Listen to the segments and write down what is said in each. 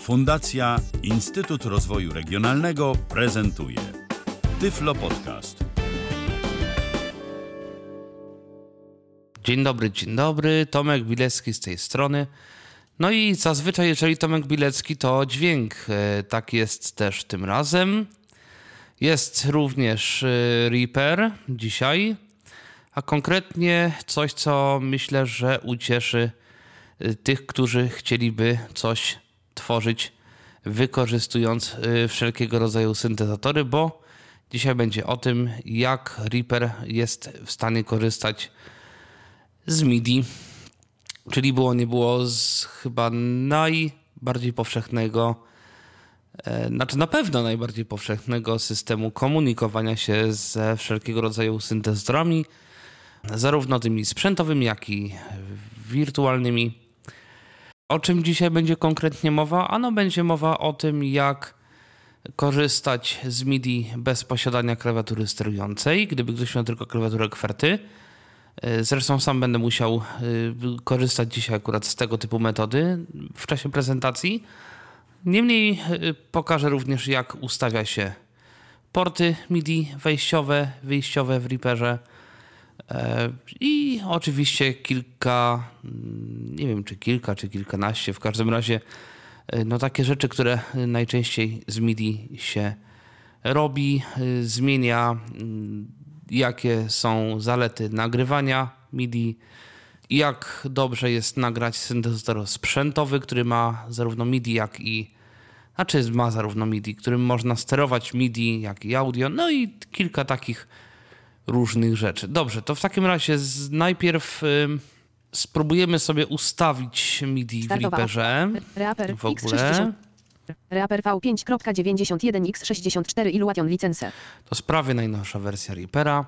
Fundacja Instytut Rozwoju Regionalnego prezentuje Tyflo Podcast. Dzień dobry, dzień dobry. Tomek Bilecki z tej strony. No i zazwyczaj, jeżeli Tomek Bilecki, to dźwięk. E, Tak jest też tym razem. Jest również e, Reaper dzisiaj, a konkretnie coś, co myślę, że ucieszy e, tych, którzy chcieliby coś tworzyć, wykorzystując e, wszelkiego rodzaju syntezatory, bo dzisiaj będzie o tym, jak Reaper jest w stanie korzystać z MIDI, czyli było nie było z chyba najbardziej powszechnego, e, znaczy na pewno najbardziej powszechnego systemu komunikowania się ze wszelkiego rodzaju syntezatorami, zarówno tymi sprzętowymi, jak i wirtualnymi. O czym dzisiaj będzie konkretnie mowa? Ano będzie mowa o tym, jak korzystać z MIDI bez posiadania klawiatury sterującej, gdyby ktoś miał tylko klawiaturę kwerty. E, Zresztą sam będę musiał y, korzystać dzisiaj akurat z tego typu metody w czasie prezentacji. Niemniej y, pokażę również, jak ustawia się porty MIDI wejściowe, wyjściowe w Reaperze. E, I oczywiście kilka, mm, nie wiem czy kilka, czy kilkanaście, w każdym razie y, no takie rzeczy, które najczęściej z MIDI się robi, y, zmienia mm, jakie są zalety nagrywania MIDI, jak dobrze jest nagrać syntezator sprzętowy, który ma zarówno MIDI, jak i znaczy ma zarówno MIDI, którym można sterować MIDI, jak i audio, no i kilka takich różnych rzeczy. Dobrze, to w takim razie z, najpierw ym, spróbujemy sobie ustawić MIDI w Startowa Reaperze. Reaper W ogóle. X60. Reaper V5.91 Illuation license. To jest prawie najnowsza wersja Reapera.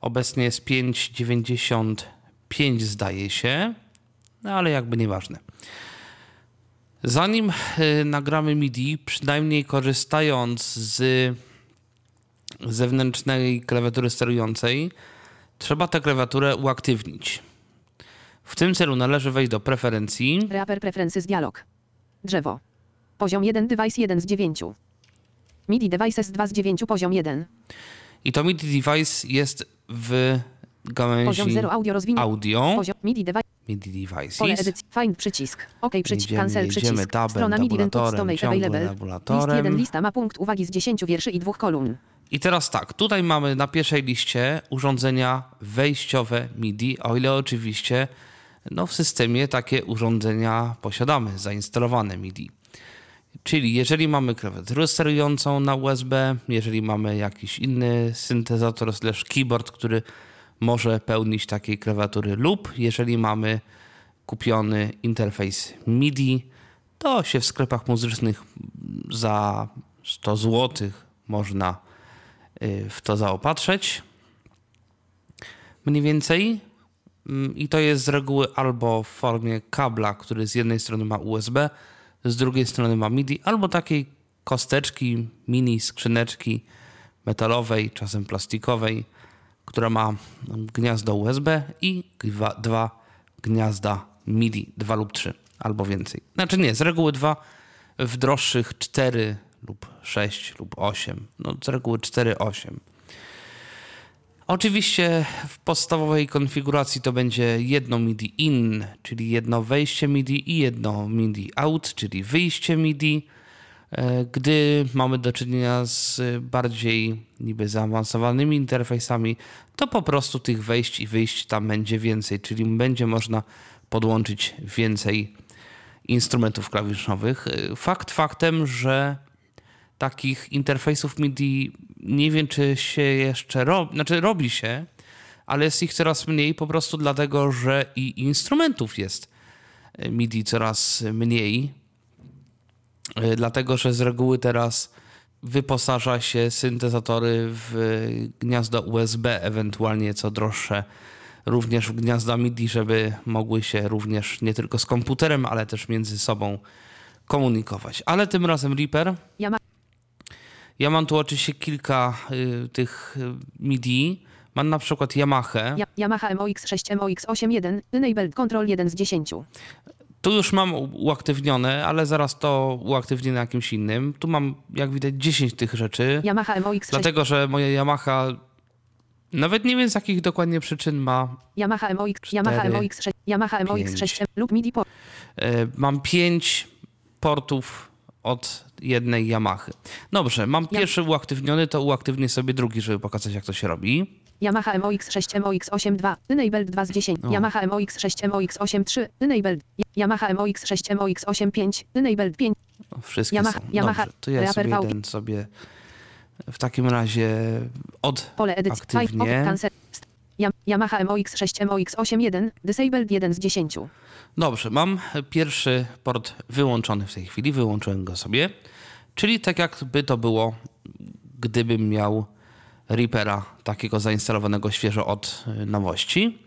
Obecnie jest 5.95 zdaje się, no ale jakby nieważne. Zanim y, nagramy MIDI, przynajmniej korzystając z zewnętrznej klawiatury sterującej, trzeba tę klawiaturę uaktywnić. W tym celu należy wejść do preferencji, Reaper Preferences Dialog. Drzewo. Poziom 1 Device 1 z 9. MIDI Devices 2 z 9 poziom 1. i to MIDI device jest w gałęzi Poziom 0 audio rozwinięty. audio, Poziom MIDI device. MIDI devices. Pole edycji. Find przycisk. OK przycisk. Jedziemy, Cancel jedziemy przycisk. tabem, Strona MIDI make ciągłym available. List 1 lista ma punkt uwagi z 10 wierszy i dwóch kolumn. I teraz tak, tutaj mamy na pierwszej liście urządzenia wejściowe MIDI, o ile oczywiście no, w systemie takie urządzenia posiadamy, zainstalowane MIDI. Czyli jeżeli mamy klawiaturę sterującą na USB, jeżeli mamy jakiś inny syntezator slash keyboard, który może pełnić takiej klawiatury lub jeżeli mamy kupiony interfejs MIDI, to się w sklepach muzycznych za 100 zł można w to zaopatrzeć. Mniej więcej. Mm, I to jest z reguły albo w formie kabla, który z jednej strony ma USB, z drugiej strony ma MIDI, albo takiej kosteczki, mini skrzyneczki metalowej, czasem plastikowej, która ma gniazdo USB i dwa, dwa gniazda MIDI, dwa lub trzy, albo więcej. Znaczy nie, z reguły dwa, w droższych cztery lub sześć lub osiem. No z reguły cztery, osiem. Oczywiście w podstawowej konfiguracji to będzie jedno MIDI in, czyli jedno wejście MIDI i jedno MIDI out, czyli wyjście MIDI. E, Gdy mamy do czynienia z bardziej niby zaawansowanymi interfejsami, to po prostu tych wejść i wyjść tam będzie więcej, czyli będzie można podłączyć więcej instrumentów klawiszowych. E, Fakt faktem, że takich interfejsów MIDI nie wiem, czy się jeszcze robi, znaczy robi się, ale jest ich coraz mniej po prostu dlatego, że i instrumentów jest e, MIDI coraz mniej. E, Dlatego, że z reguły teraz wyposaża się syntezatory w gniazdo USB, ewentualnie co droższe również w gniazda MIDI, żeby mogły się również nie tylko z komputerem, ale też między sobą komunikować. Ale tym razem Reaper Ja ma ja mam tu oczywiście kilka y, tych y, MIDI. Mam na przykład Yamaha. Ja- Yamaha MOX6 MOX81 Enabled Control 1 z 10. Tu już mam uaktywnione, ale zaraz to uaktywnię na jakimś innym. Tu mam, jak widać, 10 tych rzeczy. Yamaha MOX6. Dlatego, że moja Yamaha nawet nie wiem z jakich dokładnie przyczyn ma. Yamaha MOX, Yamaha cztery, MOX6, Yamaha MOX6 lub MIDI port. E, mam 5 portów od jednej Yamahy. Dobrze, mam Ja- pierwszy uaktywniony, to uaktywnię sobie drugi, żeby pokazać jak to się robi. Yamaha MOX6 MOX8 2, enabled 2 z 10. O. Yamaha MOX6 MOX8 3, enabled. Yamaha MOX6 MOX8 5, enabled 5. O, Wszystkie Yamaha- są. Yamaha- Dobrze, to ja Reaper sobie jeden sobie w takim razie od Pole edycji. Aktywnie. Yam- Yamaha MOX6 MOX8 1, disabled 1 z 10. Dobrze, mam pierwszy port wyłączony w tej chwili, wyłączyłem go sobie. Czyli tak jakby to było, gdybym miał Reapera takiego zainstalowanego świeżo od y, nowości.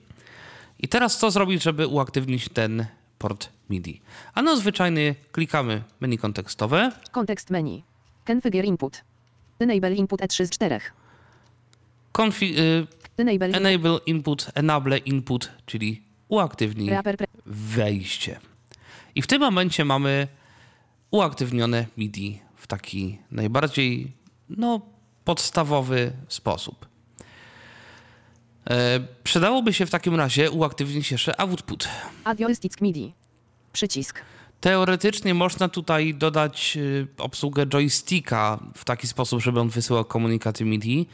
I teraz co zrobić, żeby uaktywnić ten port MIDI? Ano zwyczajnie klikamy menu kontekstowe, Kontekst menu. Configure input. Enable input E3 z 4. konfi- y, Enable enable input, enable input, czyli uaktywnij wejście. I w tym momencie mamy uaktywnione MIDI w taki najbardziej no, podstawowy sposób. E, przydałoby się w takim razie uaktywnić jeszcze output. Add joystick MIDI. Przycisk. Teoretycznie można tutaj dodać y, obsługę joysticka w taki sposób, żeby on wysyłał komunikaty MIDI.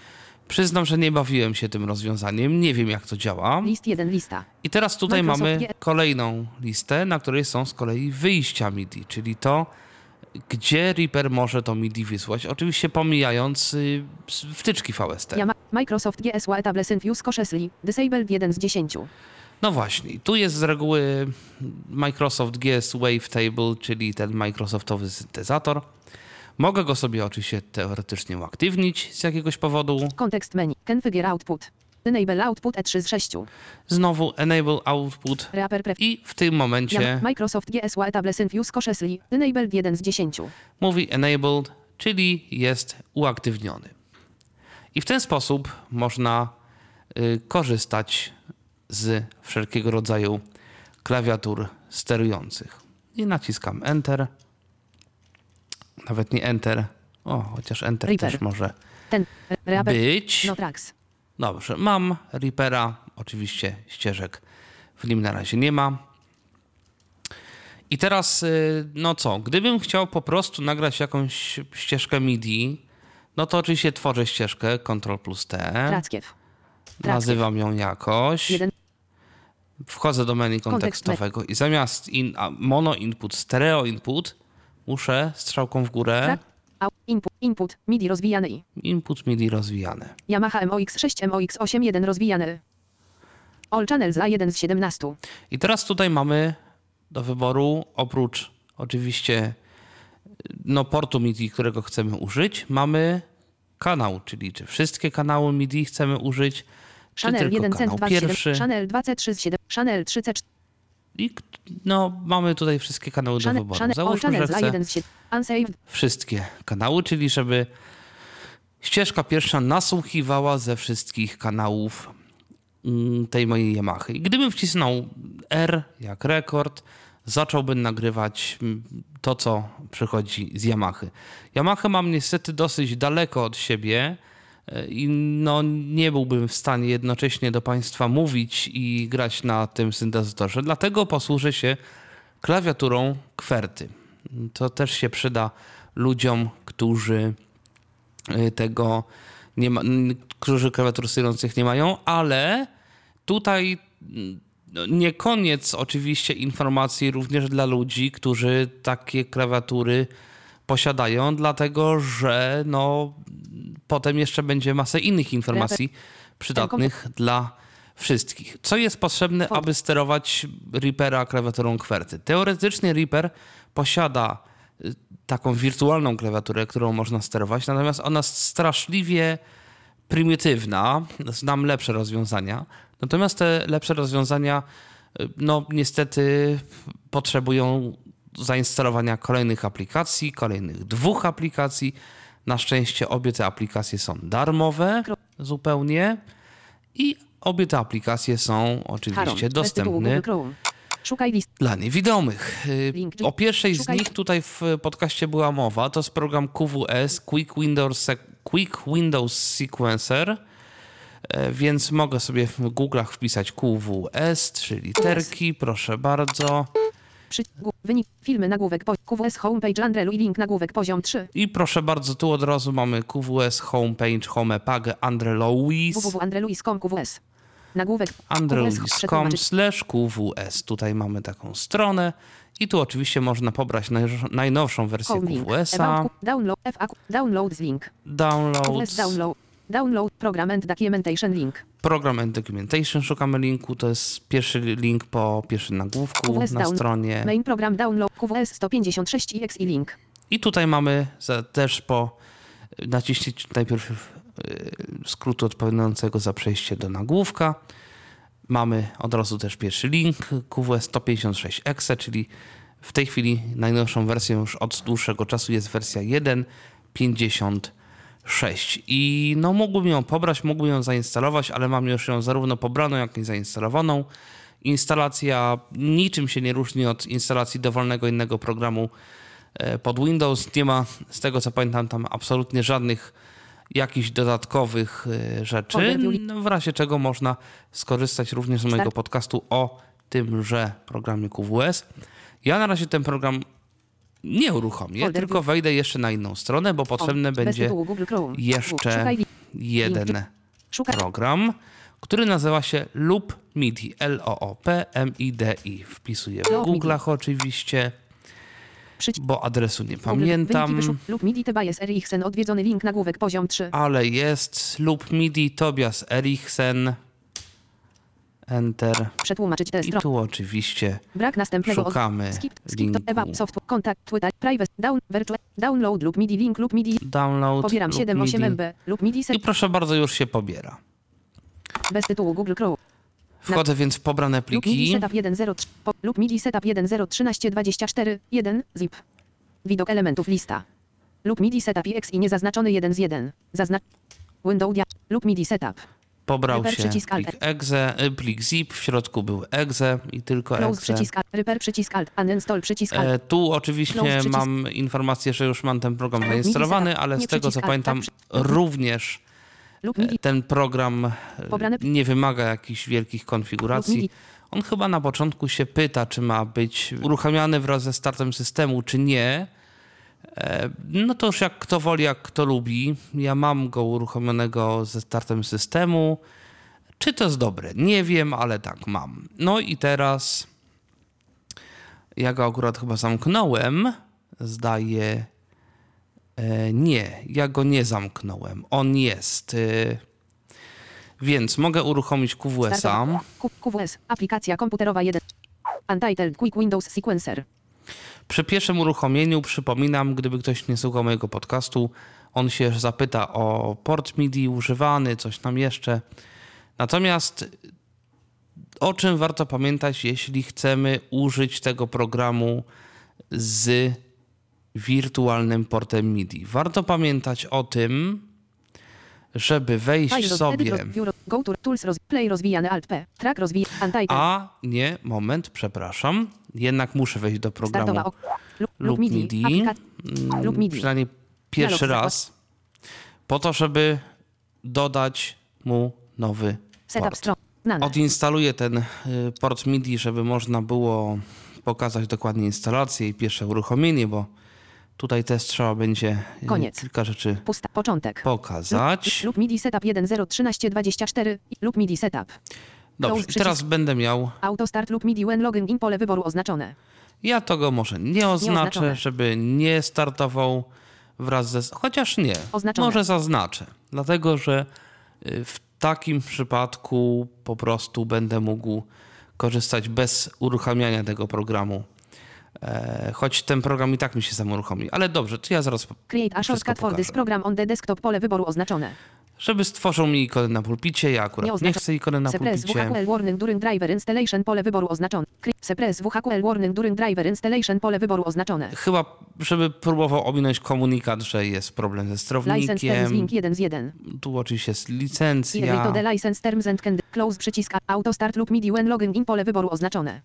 Przyznam, że nie bawiłem się tym rozwiązaniem, nie wiem jak to działa. List 1 lista. I teraz tutaj Microsoft mamy G- kolejną listę, na której są z kolei wyjścia MIDI, czyli to, gdzie Reaper może to MIDI wysłać. Oczywiście pomijając y, wtyczki VST. Yama- Microsoft GSW Etablescent Views Cautiously. Disabled 1 z 10. No właśnie, tu jest z reguły Microsoft GS Wavetable, czyli ten Microsoftowy syntezator. Mogę go sobie oczywiście teoretycznie uaktywnić z jakiegoś powodu. Kontekst menu. Configure output. Enable output E3 z 6. Znowu Enable Output Reaper pref. i w tym momencie Microsoft GSW Etablesent Views Cautiously. Enabled 1 z 10. mówi enabled, czyli jest uaktywniony. I w ten sposób można y, korzystać z wszelkiego rodzaju klawiatur sterujących. I naciskam Enter. Nawet nie Enter. O, chociaż Enter Reaper. też może Ten. Reaper. być. No tracks. Dobrze, mam Reapera, oczywiście ścieżek w nim na razie nie ma. I teraz, y, no co, gdybym chciał po prostu nagrać jakąś ścieżkę MIDI, no to oczywiście tworzę ścieżkę Ctrl plus T, Trackiewicz. nazywam ją jakoś, Jeden. wchodzę do menu Kontekst kontekstowego i zamiast in, mono input, stereo input, muszę strzałką w górę. Au. Input. Input. MIDI rozwijany input MIDI rozwijane. Yamaha MOX6 MOX8 1 rozwijany. All channels A1 z 17. I teraz tutaj mamy do wyboru, oprócz oczywiście no, portu MIDI, którego chcemy użyć, mamy kanał, czyli czy wszystkie kanały MIDI chcemy użyć, czy Channel tylko 1 cent kanał 2 z 7. pierwszy. Channel 2C3 z 7. Channel 3C4. I no, mamy tutaj wszystkie kanały do wyboru. Załóżmy, że chcę A1 z 7. Unsaved. wszystkie kanały, czyli żeby ścieżka pierwsza nasłuchiwała ze wszystkich kanałów mm, tej mojej Yamahy. I gdybym wcisnął R jak rekord, zacząłbym nagrywać mm, to, co przychodzi z Yamahy. Yamaha mam niestety dosyć daleko od siebie i no, nie byłbym w stanie jednocześnie do Państwa mówić i grać na tym syntezatorze, dlatego posłużę się klawiaturą kwerty. To też się przyda ludziom, którzy y, tego nie ma, którzy klawiatur sterujących nie mają, ale tutaj no, nie koniec oczywiście informacji również dla ludzi, którzy takie klawiatury posiadają, dlatego że no, potem jeszcze będzie masę innych informacji przydatnych dla wszystkich. Co jest potrzebne, aby sterować Reapera klawiaturą kwerty? Teoretycznie Reaper posiada y, taką wirtualną klawiaturę, którą można sterować, natomiast ona jest straszliwie prymitywna. Znam lepsze rozwiązania. Natomiast te lepsze rozwiązania, y, no niestety, potrzebują zainstalowania kolejnych aplikacji, kolejnych dwóch aplikacji. Na szczęście obie te aplikacje są darmowe zupełnie i obie te aplikacje są oczywiście dostępne dla niewidomych. Y. O pierwszej z nich tutaj w podcaście była mowa. To jest program QWS, Quick Windows, Quick Windows Sequencer. E, Więc mogę sobie w Google'ach wpisać QWS, trzy literki, proszę bardzo. Przy, wynik. Filmy nagłówek. Po, QWS homepage Andrelu i link nagłówek poziom 3. I proszę bardzo, tu od razu mamy QWS homepage, homepage Andre Louis, www.andreluis.com QWS. Nagłówek. Przetłumaczyć. slash QWS. Tutaj mamy taką stronę i tu oczywiście można pobrać naj- najnowszą wersję. QWS-a. Download, downloads link. QWS Downloads, download. Program and documentation link. program and documentation, szukamy linku, to jest pierwszy link po pierwszym nagłówku QWS na down- stronie. Main program download QWS 156 EX i link. I tutaj mamy za, też po naciśnięciu najpierw y, skrótu odpowiadającego za przejście do nagłówka. Mamy od razu też pierwszy link QWS 156 exe, czyli w tej chwili najnowszą wersją już od dłuższego czasu jest wersja 1.56 i no mógłbym ją pobrać, mógłbym ją zainstalować, ale mam już ją zarówno pobraną, jak i zainstalowaną. Instalacja niczym się nie różni od instalacji dowolnego innego programu e, pod Windows. Nie ma, z tego co pamiętam, tam absolutnie żadnych jakichś dodatkowych e, rzeczy, no, w razie czego można skorzystać również z mojego podcastu o tymże programie QWS. Ja na razie ten program nie uruchomię, Folder tylko wejdę jeszcze na inną stronę, bo bez będzie jeszcze jeden program, który nazywa się Loop MIDI. L-O-O-P-M-I-D-I. Wpisuję w. Google'ach oczywiście, bo adresu nie pamiętam. lub MIDI TBS Eriksen odwiedzony link nagłówek poziom 3. ale jest Loop MIDI Tobias Eriksen. Enter. Przetłumaczyć tę I tu oczywiście Brak następnego szukamy Skip, skip linku. Eva, software, kontakt, Twitter, private, down, virtual, download lub MIDI link lub MIDI. download Pobieram lub 7 8 MIDI. MB lub MIDI I proszę bardzo, już się pobiera. bez tytułu Google Chrome. Wchodzę więc w pobrane Lub MIDI pliki. setup 1.0 po, lub MIDI setup 1.0.13.24 1 zip. Widok elementów lista. Lub MIDI setup X i niezaznaczony 1 z 1. Zaznacz Window dia lub MIDI setup. Pobrał się przycisk plik exe, y, plik zip, w środku był exe i tylko Close exe. przycisk Alt, przycisk Alt, Uninstall przycisk Alt. E, tu oczywiście Close przycisk. mam informację, że już mam ten program zainstalowany, ale z tego co przycisk pamiętam, tak, również e, ten program e, nie wymaga jakichś wielkich konfiguracji. On chyba na początku się pyta, czy ma być uruchamiany wraz ze startem systemu, czy nie. E, No to już jak kto woli, jak kto lubi. Ja mam go uruchomionego ze startem systemu. Czy to jest dobre? Nie wiem, ale tak mam. No i teraz ja go akurat chyba zamknąłem. Zdaje. E, nie, ja go nie zamknąłem. On jest. E, więc mogę uruchomić QWS-a. QWS. Aplikacja komputerowa 1. Untitled Quick Windows Sequencer. Przy pierwszym uruchomieniu przypominam, gdyby ktoś nie słuchał mojego podcastu, on się zapyta o port MIDI używany, coś tam jeszcze. Natomiast o czym warto pamiętać, jeśli chcemy użyć tego programu z wirtualnym portem MIDI? Warto pamiętać o tym, żeby wejść sobie. A nie, moment, przepraszam. Jednak muszę wejść do programu Lub, lub MIDI, Aplika- mm, lub MIDI. przynajmniej pierwszy raz, po to, żeby dodać mu nowy port. Odinstaluję ten y, port MIDI, żeby można było pokazać dokładnie instalację i pierwsze uruchomienie, bo tutaj też trzeba będzie y, Koniec. kilka rzeczy Pusta. Początek. pokazać. Lub, MIDI setup 1.0.13.24 i- lub MIDI setup. Dobrze, i teraz będę miał, Auto start lub MIDI when logging in pole wyboru oznaczone. ja to go może nie oznaczę, Nieoznaczone. żeby nie startował wraz ze, chociaż nie, Oznaczone. może zaznaczę, dlatego że y, w takim przypadku po prostu będę mógł korzystać bez uruchamiania tego programu. E, choć ten program i tak mi się sam uruchomi. Ale dobrze, to ja zaraz, Create a shortcut for this program on the desktop pole wyboru oznaczone. żeby stworzył mi ikonę na pulpicie, ja akurat nie, oznacza- chcę ikony na Suppress pulpicie. WHQL warning during driver installation pole wyboru oznaczone. Suppress WHQL warning during driver installation pole wyboru oznaczone. Chyba, żeby próbował ominąć komunikat, że jest problem ze License terms sterownikiem. link 1 z 1. Tu oczywiście jest licencja. to the license terms and can close przycisk auto start lub MIDI when logging in pole wyboru oznaczone.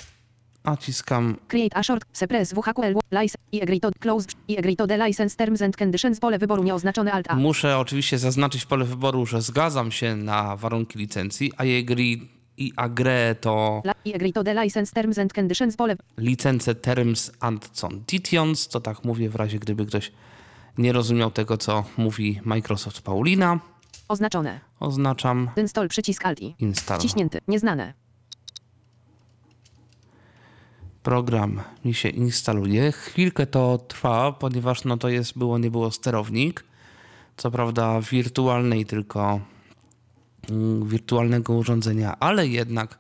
Naciskam Create a short, suppress WHQL, license, i agree to, close, i agree to the license terms and conditions, pole wyboru nieoznaczone alt A. Muszę oczywiście zaznaczyć w pole wyboru, że zgadzam się na warunki licencji, a i agree i agree to I agree to the license terms and conditions, pole, licencje terms and conditions, to tak mówię w razie gdyby ktoś nie rozumiał tego, co mówi Microsoft Paulina. oznaczone. Oznaczam Install przycisk alt i. install. Wciśnięty, nieznane. Program mi się instaluje. Chwilkę to trwa, ponieważ no to jest było nie było sterownik. Co prawda wirtualnej tylko mm, wirtualnego urządzenia, ale jednak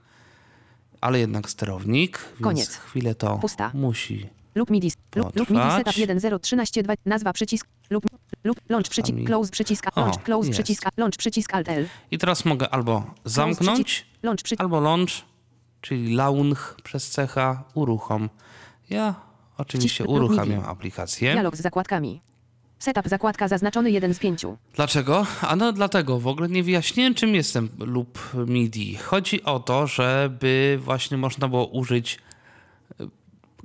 ale jednak sterownik, więc Koniec. chwilę to Pusta. musi Lub MIDI, lub, lub MIDI setup 1013 nazwa przycisk, lub, lub launch przycisk, close przycisk, launch, close jest. przycisk, launch przycisk alt L. I teraz mogę albo zamknąć, przycisk, launch przycisk, albo launch, czyli launch przez cecha, uruchom. Ja oczywiście uruchamiam aplikację. dialog z zakładkami. Setup zakładka zaznaczony 1 z 5. Dlaczego? Ano dlatego, w ogóle nie wyjaśniłem czym jest ten lub MIDI. Chodzi o to, żeby właśnie można było użyć e,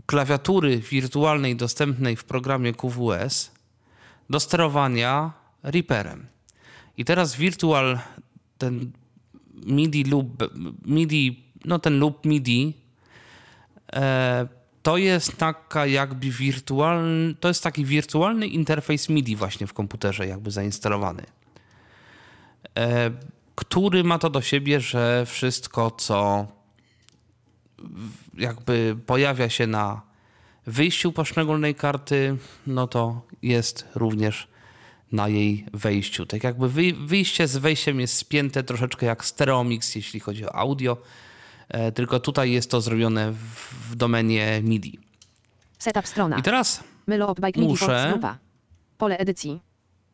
klawiatury wirtualnej dostępnej w programie QWS do sterowania Reaperem. I teraz Virtual, ten MIDI lub MIDI, no ten lub MIDI, e, to jest taka jakby wirtualny, to jest taki wirtualny interfejs MIDI właśnie w komputerze jakby zainstalowany. E, który ma to do siebie, że wszystko co jakby pojawia się na wyjściu poszczególnej karty, no to jest również na jej wejściu. Tak jakby wyj- wyjście z wejściem jest spięte troszeczkę jak Stereomix, jeśli chodzi o audio, tylko tutaj jest to zrobione w, domenie MIDI. Setup strona. I teraz, muszę-. Pole edycji.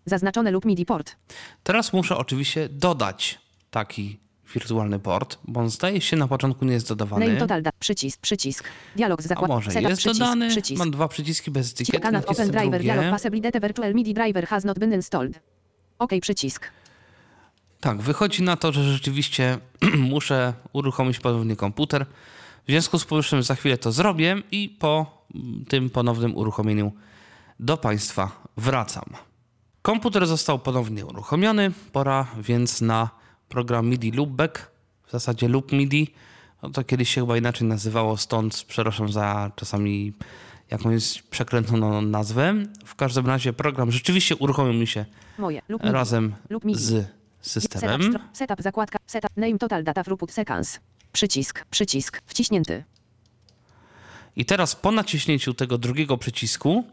Zaznaczone lub MIDI port. teraz muszę oczywiście dodać taki wirtualny port, bo on zdaje się na początku nie jest dodawany. Name total da. Przycisk, przycisk. Dialog z A zakładką. może Setup jest przycisk, dodany? przycisk. Mam dwa przyciski bez etykiety. Cannot open driver dialog drugie. possibility virtual MIDI driver has not been installed. OK przycisk. Tak, wychodzi na to, że rzeczywiście muszę uruchomić ponownie komputer. W związku z powyższym za chwilę to zrobię i po mm, tym ponownym uruchomieniu do Państwa wracam. Komputer został ponownie uruchomiony. Pora więc na program MIDI Loopback, w zasadzie Loop MIDI. No to kiedyś się chyba inaczej nazywało, stąd przepraszam za czasami jakąś przekręconą nazwę. W każdym razie program rzeczywiście uruchomił mi się Moje. Razem z systemem. setup zakładka. Setup name total data throughput sequence. Przycisk, przycisk. Wciśnięty. I teraz po naciśnięciu tego drugiego przycisku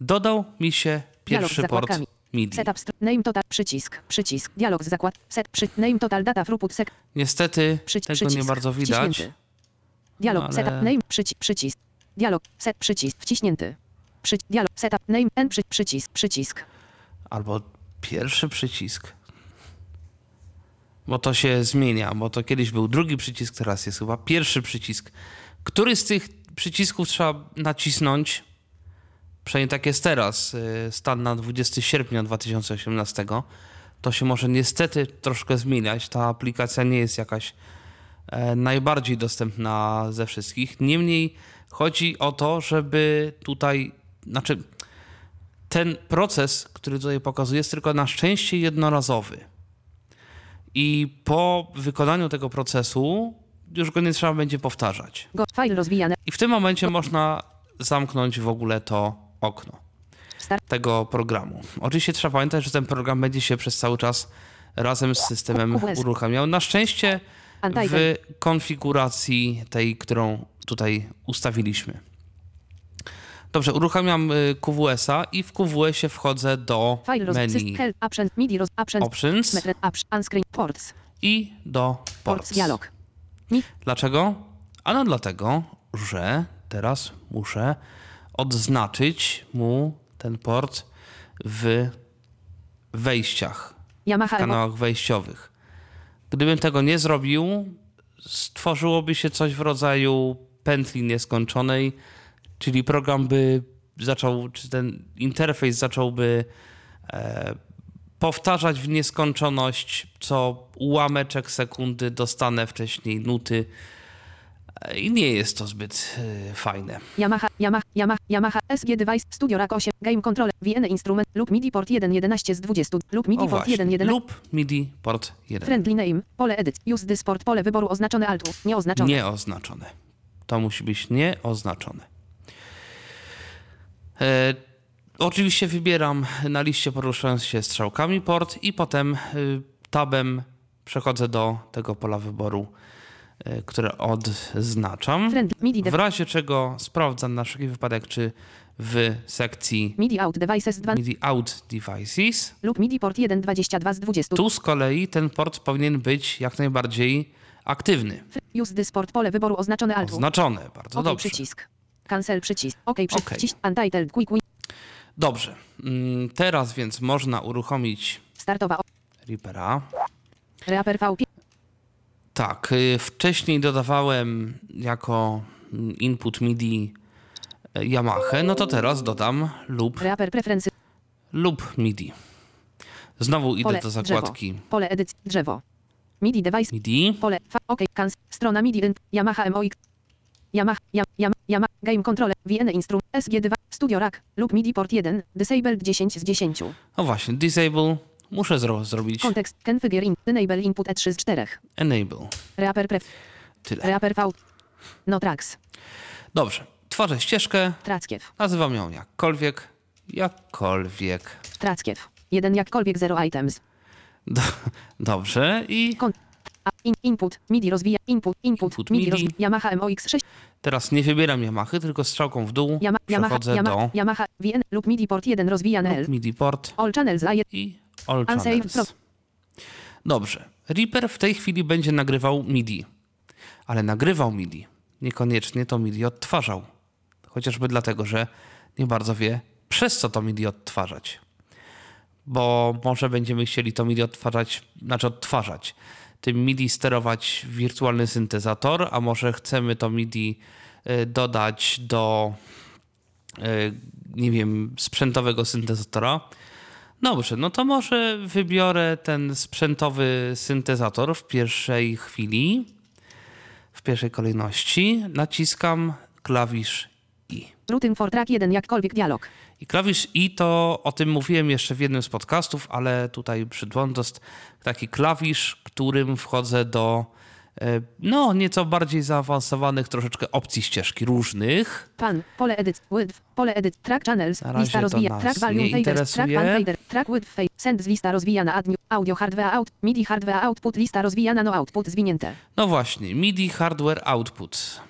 dodał mi się pierwszy port. MIDI. Setup name total przycisk, przycisk. Dialog z zakład. Set przy name total data throughput sek. Niestety Przy, tego przycisk. nie bardzo widać. Wciśnięty. Dialog ale- setup name przyci, przycisk. Dialog set przycisk wciśnięty. Przy, dialog setup name n przy, przycisk przycisk. Albo pierwszy przycisk. Bo to się zmienia, bo to kiedyś był drugi przycisk, teraz jest chyba pierwszy przycisk. Który z tych przycisków trzeba nacisnąć? Przynajmniej tak jest teraz, y, stan na 20 sierpnia 2018. To się może niestety troszkę zmieniać. Ta aplikacja nie jest jakaś e, najbardziej dostępna ze wszystkich. Niemniej chodzi o to, żeby tutaj, znaczy ten proces, który tutaj pokazuję, jest tylko na szczęście jednorazowy. I po wykonaniu tego procesu już go nie trzeba będzie powtarzać. Go file rozwijane. I w tym momencie można zamknąć w ogóle to okno tego programu. Oczywiście trzeba pamiętać, że ten program będzie się przez cały czas razem z systemem uruchamiał. Na szczęście w konfiguracji tej, którą tutaj ustawiliśmy. Dobrze, uruchamiam y, QWS-a i w QWS-ie wchodzę do menu options i do Ports dialog. Dlaczego? Ano dlatego, że teraz muszę odznaczyć mu ten port w wejściach, w kanałach wejściowych. Gdybym tego nie zrobił, stworzyłoby się coś w rodzaju pętli nieskończonej, czyli program by zaczął, czy ten interfejs zacząłby e, powtarzać w nieskończoność, co ułameczek sekundy dostanę wcześniej nuty. I nie jest to zbyt y, fajne. Yamaha, Yamaha, Yamaha, Yamaha, SG Device, Studio Rack 8, Game Controller, VN Instrument, lub MIDI port 1.11 z 20, lub MIDI O port właśnie. 1.11. Lub MIDI port 1. Friendly name, pole edycji, use this port, pole wyboru oznaczone altu, nieoznaczone. Nieoznaczone. To musi być nieoznaczone. E, oczywiście wybieram na liście poruszając się strzałkami port i potem y, tabem przechodzę do tego pola wyboru, y, które odznaczam. W razie czego sprawdzam na wszelki wypadek, czy w sekcji MIDI out devices 2, MIDI Out Devices lub MIDI port 1.22 z 20. tu z kolei ten port powinien być jak najbardziej aktywny. Use this port, pole wyboru oznaczone altu. Oznaczony, bardzo dobrze. przycisk. Cancel przycisk. OK przycisk. Untitled quick win. Dobrze. Mm, Teraz więc można uruchomić Startowa. Reapera. Reaper V. Tak, y, wcześniej dodawałem jako mm, input MIDI y, Yamaha, no to teraz dodam lub, Reaper preferences. lub MIDI. Znowu idę Pole do drzewo. zakładki Pole edycji. Drzewo. MIDI device. MIDI. Pole. OK. Cancel. Strona MIDI. Yamaha MOX. Yamaha. Yam, Yam, Yamaha. Game Controller. VN Instrum. SG2. Studio Rack. Lub MIDI port 1. Disabled 10 z 10. No właśnie, disable. Muszę zro zrobić Kontekst. Configure in. Enable input E3 z 4. enable. Reaper pref. Tyle. Reaper V. No tracks. Dobrze. Tworzę ścieżkę, Trackiew. nazywam ją jakkolwiek. Jakkolwiek. Trackiew. Jeden jakkolwiek zero items. Do, dobrze i Kon. A, in, input. MIDI rozwija. Input. Input. Input MIDI. MIDI. Rozwi- Yamaha MOX6. teraz nie wybieram Yamaha, tylko strzałką w dół Yama, przechodzę Yamaha. do Yamaha. VN lub MIDI port 1 rozwijany L. lub MIDI port All channels A1. i All Channels. Dobrze. Reaper w tej chwili będzie nagrywał MIDI, ale nagrywał MIDI. Niekoniecznie to MIDI odtwarzał. Chociażby dlatego, że nie bardzo wie, przez co to MIDI odtwarzać. Bo może będziemy chcieli to MIDI odtwarzać, znaczy odtwarzać. Tym MIDI sterować wirtualny syntezator, a może chcemy to MIDI y, dodać do y, nie wiem, sprzętowego syntezatora. Dobrze, no to może wybiorę ten sprzętowy syntezator w pierwszej chwili, w pierwszej kolejności. Naciskam klawisz I. Routing for track 1 jakkolwiek dialog. I klawisz I to o tym mówiłem jeszcze w jednym z podcastów, ale tutaj jest taki klawisz, którym wchodzę do e, no nieco bardziej zaawansowanych troszeczkę opcji ścieżki różnych. Pan. Pole edit. Width. Pole edit. Track channels. Lista rozwija. Track volume faders. Track pan fader. Track width fade. Send z lista rozwijana. Add new. Audio hardware out. MIDI hardware output. Lista rozwijana. No output zwinięte. No właśnie, MIDI Hardware Output.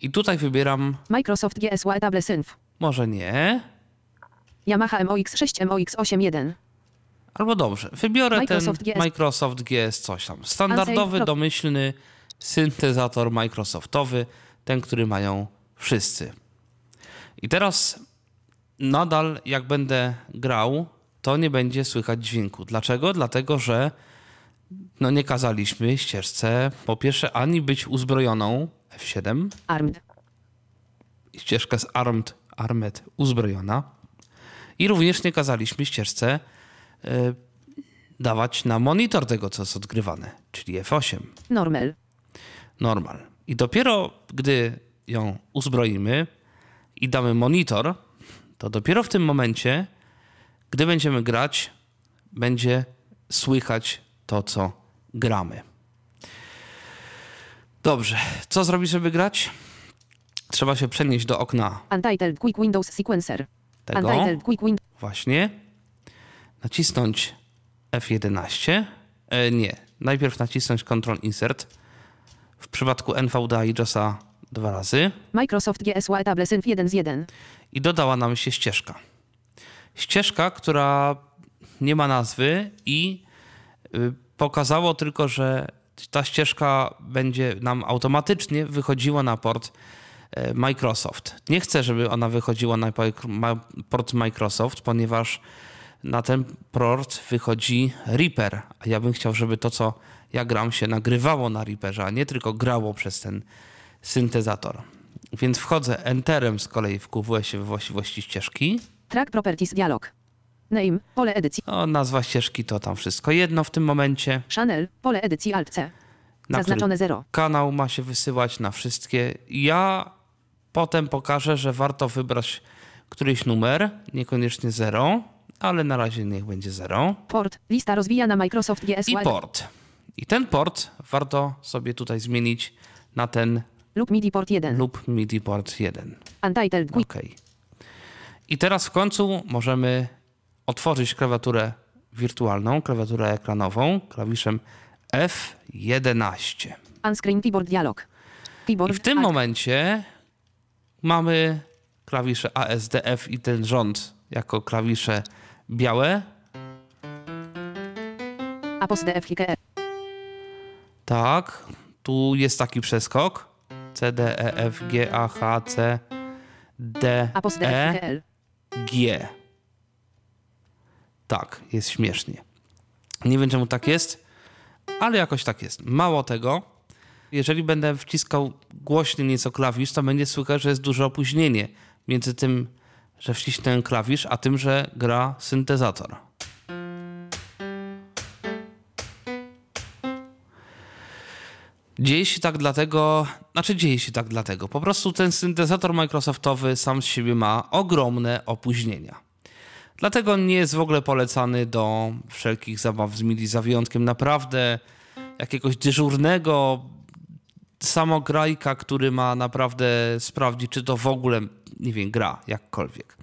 I tutaj wybieram, Microsoft GSW Etable Synth. Może nie, Yamaha MOX6 MOX81. albo dobrze, wybiorę Microsoft ten GS. Microsoft GS coś tam. Standardowy, Unsaved. domyślny syntezator Microsoftowy, ten, który mają wszyscy. I teraz nadal jak będę grał, to nie będzie słychać dźwięku. Dlaczego? Dlatego, że no nie kazaliśmy ścieżce po pierwsze ani być uzbrojoną F7, Armed. ścieżka z armed, armed uzbrojona i również nie kazaliśmy ścieżce y, dawać na monitor tego, co jest odgrywane, czyli F8, Normal. normal. I dopiero gdy ją uzbroimy i damy monitor, to dopiero w tym momencie, gdy będziemy grać, będzie słychać to, co gramy. Dobrze, co zrobić, żeby grać? Trzeba się przenieść do okna Untitled Quick Windows Sequencer. tego. Untitled Quick Windows. Właśnie. Nacisnąć F11. E, nie. Najpierw nacisnąć Ctrl Insert. W przypadku NVDA i JOSa dwa razy. Microsoft GSW Etable Synth 1 z 1. I dodała nam się ścieżka. Ścieżka, która nie ma nazwy i y, pokazało tylko, że ta ścieżka będzie nam automatycznie wychodziła na port Microsoft. Nie chcę, żeby ona wychodziła na port Microsoft, ponieważ na ten port wychodzi Reaper, a ja bym chciał, żeby to, co ja gram, się nagrywało na Reaperze, a nie tylko grało przez ten syntezator. Więc wchodzę Enterem z kolei w QWS we właściwości ścieżki. Track Properties Dialog. Name. Pole edycji. No, nazwa ścieżki to tam wszystko jedno w tym momencie. Channel. Pole edycji Alt C. na Zaznaczone 0. kanał ma się wysyłać na wszystkie. Ja potem pokażę, że warto wybrać któryś numer, niekoniecznie 0, ale na razie niech będzie 0. Port. Lista rozwija na Microsoft GS I port. I ten port warto sobie tutaj zmienić na ten lub MIDI port 1. lub MIDI port 1. Untitled. OK. I teraz w końcu możemy otworzyć klawiaturę wirtualną, klawiaturę ekranową klawiszem F11. Unscreen keyboard dialog. Keyboard. I w tym momencie mamy klawisze ASDF i ten rząd jako klawisze białe. Apostdf HKE. Tak, tu jest taki przeskok. C, D, E, F, G, A, H, C, D, E, HKL. G. Tak, jest śmiesznie. Nie wiem czemu tak jest, ale jakoś tak jest. Mało tego, jeżeli będę wciskał głośniej nieco klawisz, to będzie słychać, że jest duże opóźnienie między tym, że wcisnę klawisz, a tym, że gra syntezator. Dzieje się tak dlatego, znaczy dzieje się tak dlatego, po prostu ten syntezator Microsoftowy sam z siebie ma ogromne opóźnienia. Dlatego nie jest w ogóle polecany do wszelkich zabaw z MIDI, za wyjątkiem naprawdę jakiegoś dyżurnego samograjka, który ma naprawdę sprawdzić, czy to w ogóle, nie wiem, gra jakkolwiek.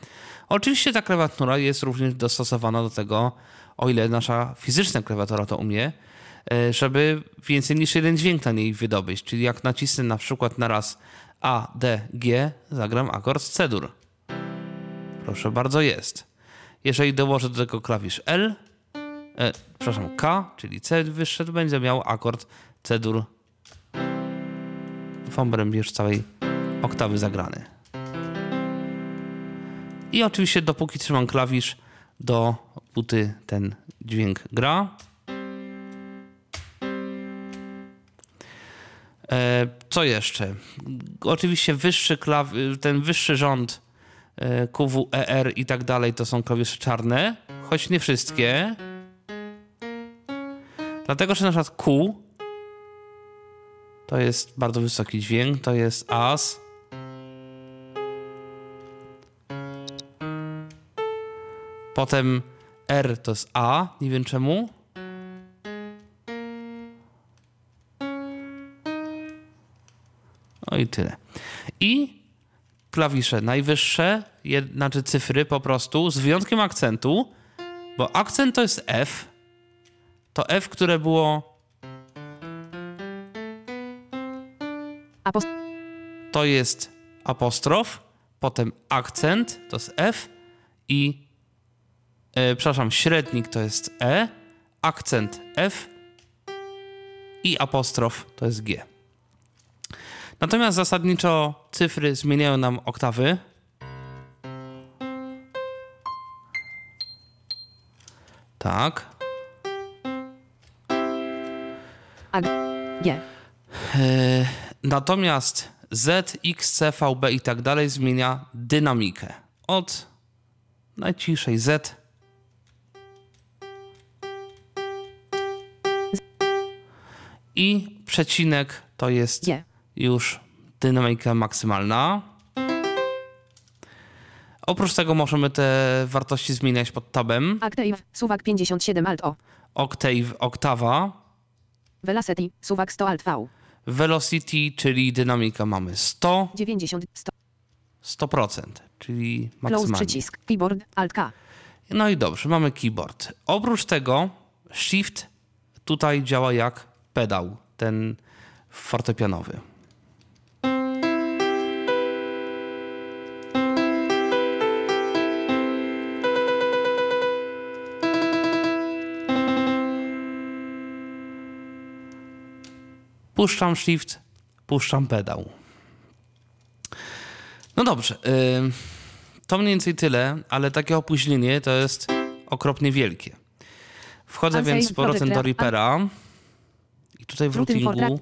Oczywiście ta klawiatura jest również dostosowana do tego, o ile nasza fizyczna klawiatura to umie, e, żeby więcej niż jeden dźwięk na niej wydobyć. Czyli jak nacisnę na przykład na raz A, D, G, zagram akord C-dur. Proszę bardzo, jest. Jeżeli dołożę do tego klawisz L, e, przepraszam, K, czyli C wyższe, to będzie miał akord C-dur w obrębie już całej oktawy zagrany. I oczywiście dopóki trzymam klawisz, do buty ten dźwięk gra. E, co jeszcze? Oczywiście wyższy klaw- ten wyższy rząd e, QW, ER i tak dalej to są klawisze czarne, choć nie wszystkie. Dlatego, że na przykład Q to jest bardzo wysoki dźwięk, to jest AS. Potem R to jest A, nie wiem czemu. No i tyle. I klawisze najwyższe, jed, znaczy cyfry po prostu, z wyjątkiem akcentu, bo akcent to jest F. To F, które było, Apost to jest apostrof, potem akcent to jest F i, e, przepraszam, średnik to jest E, akcent F i apostrof to jest G. Natomiast zasadniczo cyfry zmieniają nam oktawy. Tak. A G. E, Natomiast Z, X, C, VB i tak dalej zmienia dynamikę. Od najciszej Z i przecinek to jest G. już dynamika maksymalna. Oprócz tego możemy te wartości zmieniać pod tabem. Active. Suwak 57 Alt O. Octave, oktawa. Velocity. Suwak 100 Alt V. Velocity, czyli dynamika mamy 100, 90 100. 100%, czyli Close maksymalnie. przycisk. Keyboard. Alt K. No i dobrze, mamy keyboard. Oprócz tego Shift tutaj działa jak pedał, ten fortepianowy. Puszczam Shift, puszczam pedał. No dobrze. ym, to mniej więcej tyle, ale takie opóźnienie to jest okropnie wielkie. Wchodzę Unsave więc z powrotem do Reapera i tutaj w routingu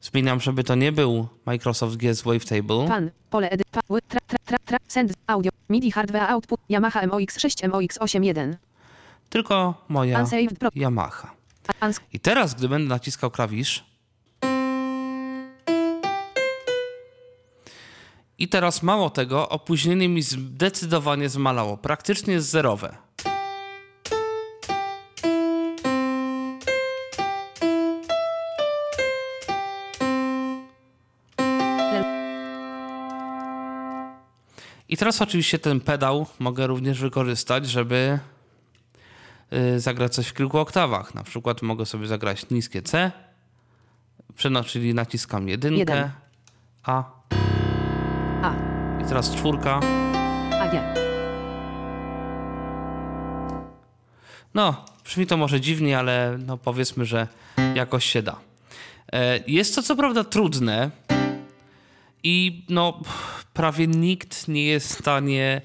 zmieniam, żeby to nie był Microsoft GS Wavetable, Pan. Pole edit. Pa, ły, tra, tra, tra, tra, send. Audio. MIDI hardware output. Yamaha MOX6 MOX81. tylko moja. Yamaha. I teraz, gdy będę naciskał klawisz, I teraz mało tego, opóźnienie mi zdecydowanie zmalało. Praktycznie jest zerowe. I teraz oczywiście ten pedał mogę również wykorzystać, żeby y, zagrać coś w kilku oktawach. Na przykład mogę sobie zagrać niskie C, czyli naciskam jedynkę, Jeden. A A, i teraz czwórka. A, G. No, brzmi to może dziwnie, ale no powiedzmy, że jakoś się da. E, Jest to co prawda trudne i no prawie nikt nie jest w stanie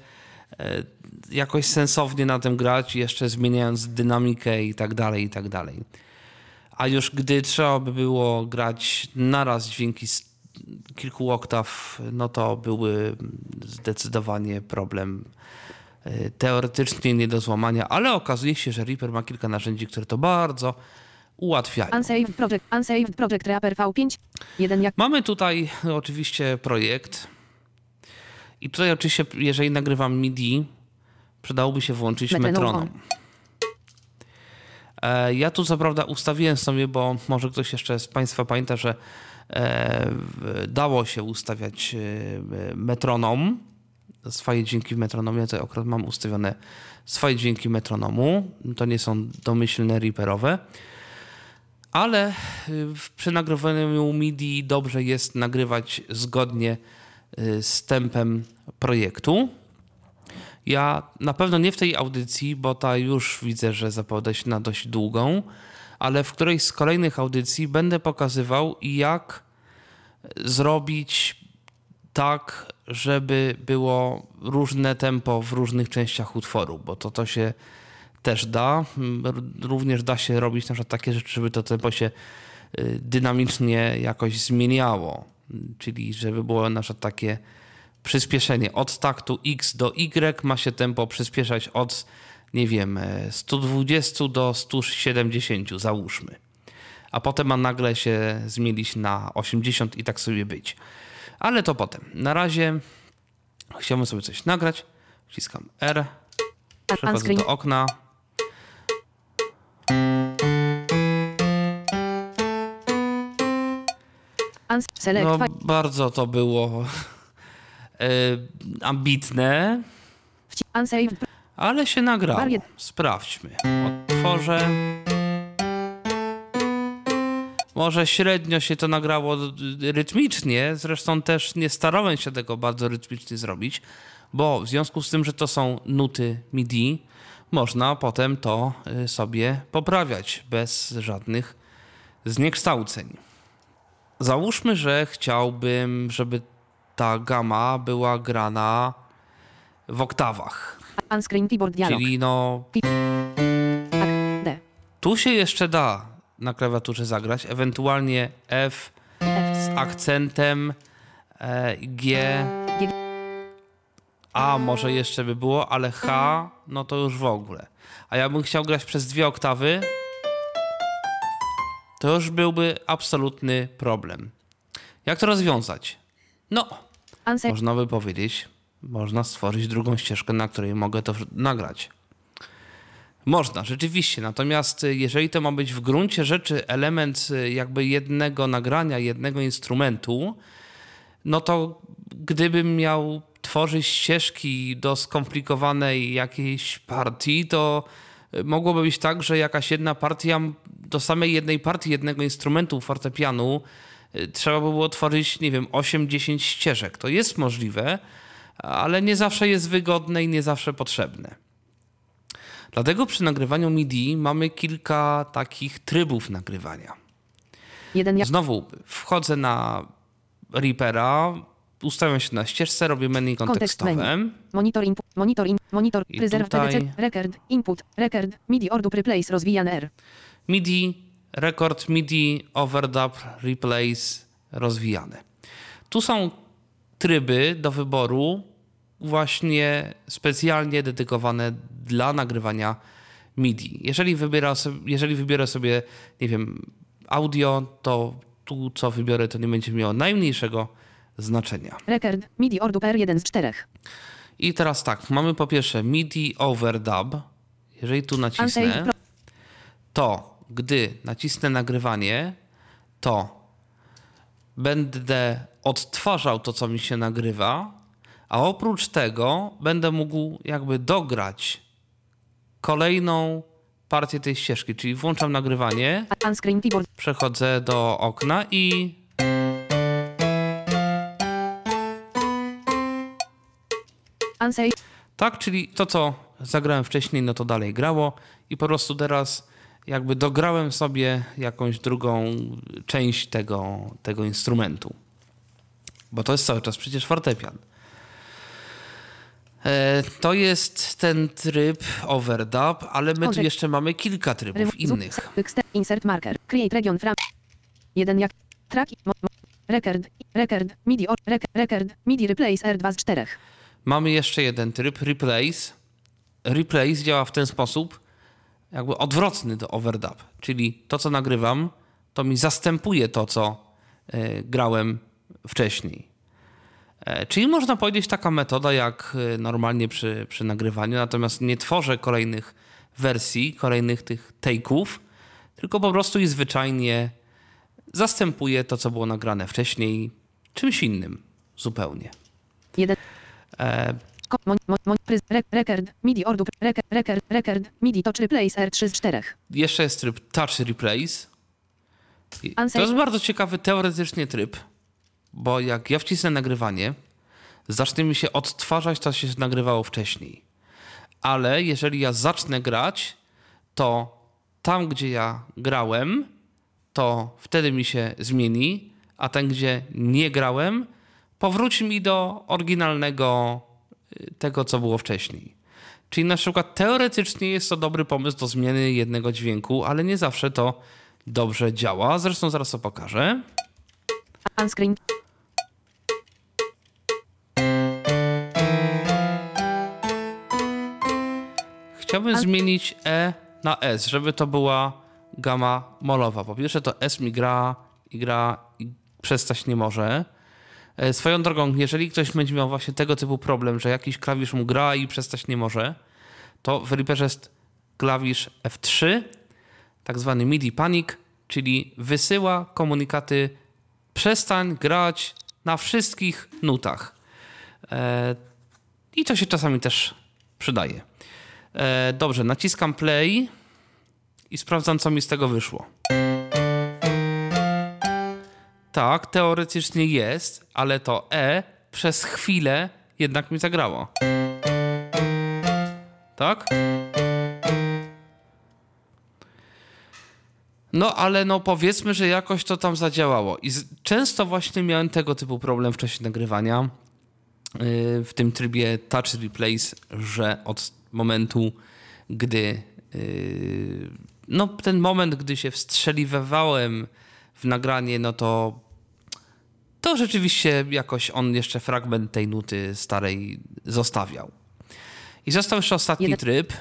e, jakoś sensownie na tym grać, jeszcze zmieniając dynamikę i tak dalej, i tak dalej. A już gdy trzeba by było grać naraz dźwięki z kilku oktaw, no to byłby zdecydowanie problem e, teoretycznie nie do złamania, ale okazuje się, że Reaper ma kilka narzędzi, które to bardzo ułatwiają. Unsaved Project, Unsaved Project Reaper V5. Jeden jak Mamy tutaj oczywiście projekt i tutaj oczywiście, jeżeli nagrywam MIDI, przydałoby się włączyć Metronom. E, Ja tu co prawda ustawiłem sobie, bo może ktoś jeszcze z Państwa pamięta, że dało się ustawiać e, metronom, swoje dźwięki w metronomie. Tutaj akurat mam ustawione swoje dźwięki metronomu. To nie są domyślne reaperowe. Ale w- przy nagrywaniu MIDI dobrze jest nagrywać zgodnie y, z tempem projektu. Ja na pewno nie w tej audycji, bo ta już widzę, że zapowiada się na dość długą, ale w którejś z kolejnych audycji będę pokazywał, jak zrobić tak, żeby było różne tempo w różnych częściach utworu, bo to, to się też da. Mm, Również da się robić na przykład takie rzeczy, żeby to tempo się y, dynamicznie jakoś zmieniało. Czyli żeby było na przykład takie przyspieszenie od taktu X do Y ma się tempo przyspieszać od nie wiem, e, 120 do 170 załóżmy. A potem ma nagle się zmienić na 80 i tak sobie być. Ale to potem. Na razie chciałbym sobie coś nagrać. Wciskam R. Przechodzę do okna. No, bardzo to było e, ambitne, ale się nagrało. Sprawdźmy. Otworzę. Może średnio się to nagrało rytmicznie, zresztą też nie starałem się tego bardzo rytmicznie zrobić, bo w związku z tym, że to są nuty MIDI, można potem to y, sobie poprawiać bez żadnych zniekształceń. Załóżmy, że chciałbym, żeby ta gama była grana w oktawach. Unscreen keyboard dialog. Czyli no, Tak, D. tu się jeszcze da na klawiaturze zagrać, ewentualnie F z akcentem e, G, G. A może jeszcze by było, ale H, no to już w ogóle. A ja bym chciał grać przez dwie oktawy, to już byłby absolutny problem. Jak to rozwiązać? No, można by powiedzieć, można stworzyć drugą ścieżkę, na której mogę to nagrać. Można, rzeczywiście. Natomiast y, jeżeli to ma być w gruncie rzeczy element y, jakby jednego nagrania, jednego instrumentu, no to gdybym miał tworzyć ścieżki do skomplikowanej jakiejś partii, to y, mogłoby być tak, że jakaś jedna partia, do samej jednej partii jednego instrumentu fortepianu trzeba by było tworzyć, nie wiem, 8-10 ścieżek. To jest możliwe, ale nie zawsze jest wygodne i nie zawsze potrzebne. Dlatego przy nagrywaniu MIDI mamy kilka takich trybów nagrywania. Znowu wchodzę na Reapera, ustawiam się na ścieżce, robię menu Kontekst kontekstowe. monitor input, monitor in, monitor I preserve tutaj- record, input, record, MIDI ordu replace rozwijane R. MIDI, record MIDI, overdub, replace, rozwijane. Tu są tryby do wyboru właśnie specjalnie dedykowane dla nagrywania MIDI. Jeżeli, wybiera sobie, jeżeli wybiorę sobie, nie wiem, audio, to tu co wybiorę, to nie będzie miało najmniejszego znaczenia. Record. MIDI ordu PR1 z 4. I teraz tak, mamy po pierwsze MIDI overdub. Jeżeli tu nacisnę, to gdy nacisnę nagrywanie, to będę odtwarzał to, co mi się nagrywa, a oprócz tego będę mógł jakby dograć kolejną partię tej ścieżki, czyli włączam nagrywanie, przechodzę do okna i. Tak, czyli to, co zagrałem wcześniej, no to dalej grało i po prostu teraz jakby dograłem sobie jakąś drugą część tego, tego instrumentu. Bo to jest cały czas przecież fortepian. E, To jest ten tryb overdub, ale my tu jeszcze mamy kilka trybów innych. Insert marker. Create region from. 1 jak. Track. Record. Record. MIDI or, rec, record. MIDI replace R2 z 4. Mamy jeszcze jeden tryb, replace. Replace działa w ten sposób, jakby odwrotny do overdub, czyli to, co nagrywam, to mi zastępuje to, co e, grałem wcześniej. E, czyli można powiedzieć taka metoda, jak e, normalnie przy, przy nagrywaniu, natomiast nie tworzę kolejnych wersji, kolejnych tych take'ów, tylko po prostu i zwyczajnie zastępuję to, co było nagrane wcześniej, czymś innym zupełnie. 1. Mon, mon, mon, record. MIDI ordu. Record. Record. Record. MIDI touch replace R3 z 4. Jeszcze jest tryb Touch Replace. To jest bardzo ciekawy teoretycznie tryb, bo jak ja wcisnę nagrywanie, zacznie mi się odtwarzać to, co się nagrywało wcześniej. Ale jeżeli ja zacznę grać, to tam, gdzie ja grałem, to wtedy mi się zmieni, a tam, gdzie nie grałem, powróci mi do oryginalnego tego, co było wcześniej. Czyli na przykład teoretycznie jest to dobry pomysł do zmiany jednego dźwięku, ale nie zawsze to dobrze działa. Zresztą zaraz to pokażę. Unscreen. Chciałbym A- zmienić E na S, żeby to była gama molowa. Po pierwsze to S mi gra i gra i przestać nie może. E, Swoją drogą, jeżeli ktoś będzie miał właśnie tego typu problem, że jakiś klawisz mu gra i przestać nie może, to w Reaperze jest klawisz F3, tak zwany MIDI Panic, czyli wysyła komunikaty przestań grać na wszystkich nutach. E, I to się czasami też przydaje. E, dobrze, naciskam play i sprawdzam, co mi z tego wyszło. Tak, teoretycznie jest, ale to E przez chwilę jednak mi zagrało. Tak? No, ale no powiedzmy, że jakoś to tam zadziałało. I często właśnie miałem tego typu problem w czasie nagrywania yy, w tym trybie Touch Replace, że od momentu, gdy yy, no ten moment, gdy się wstrzeliwywałem w nagranie, no to to rzeczywiście jakoś on jeszcze fragment tej nuty starej zostawiał. I został jeszcze ostatni Jeden- tryb.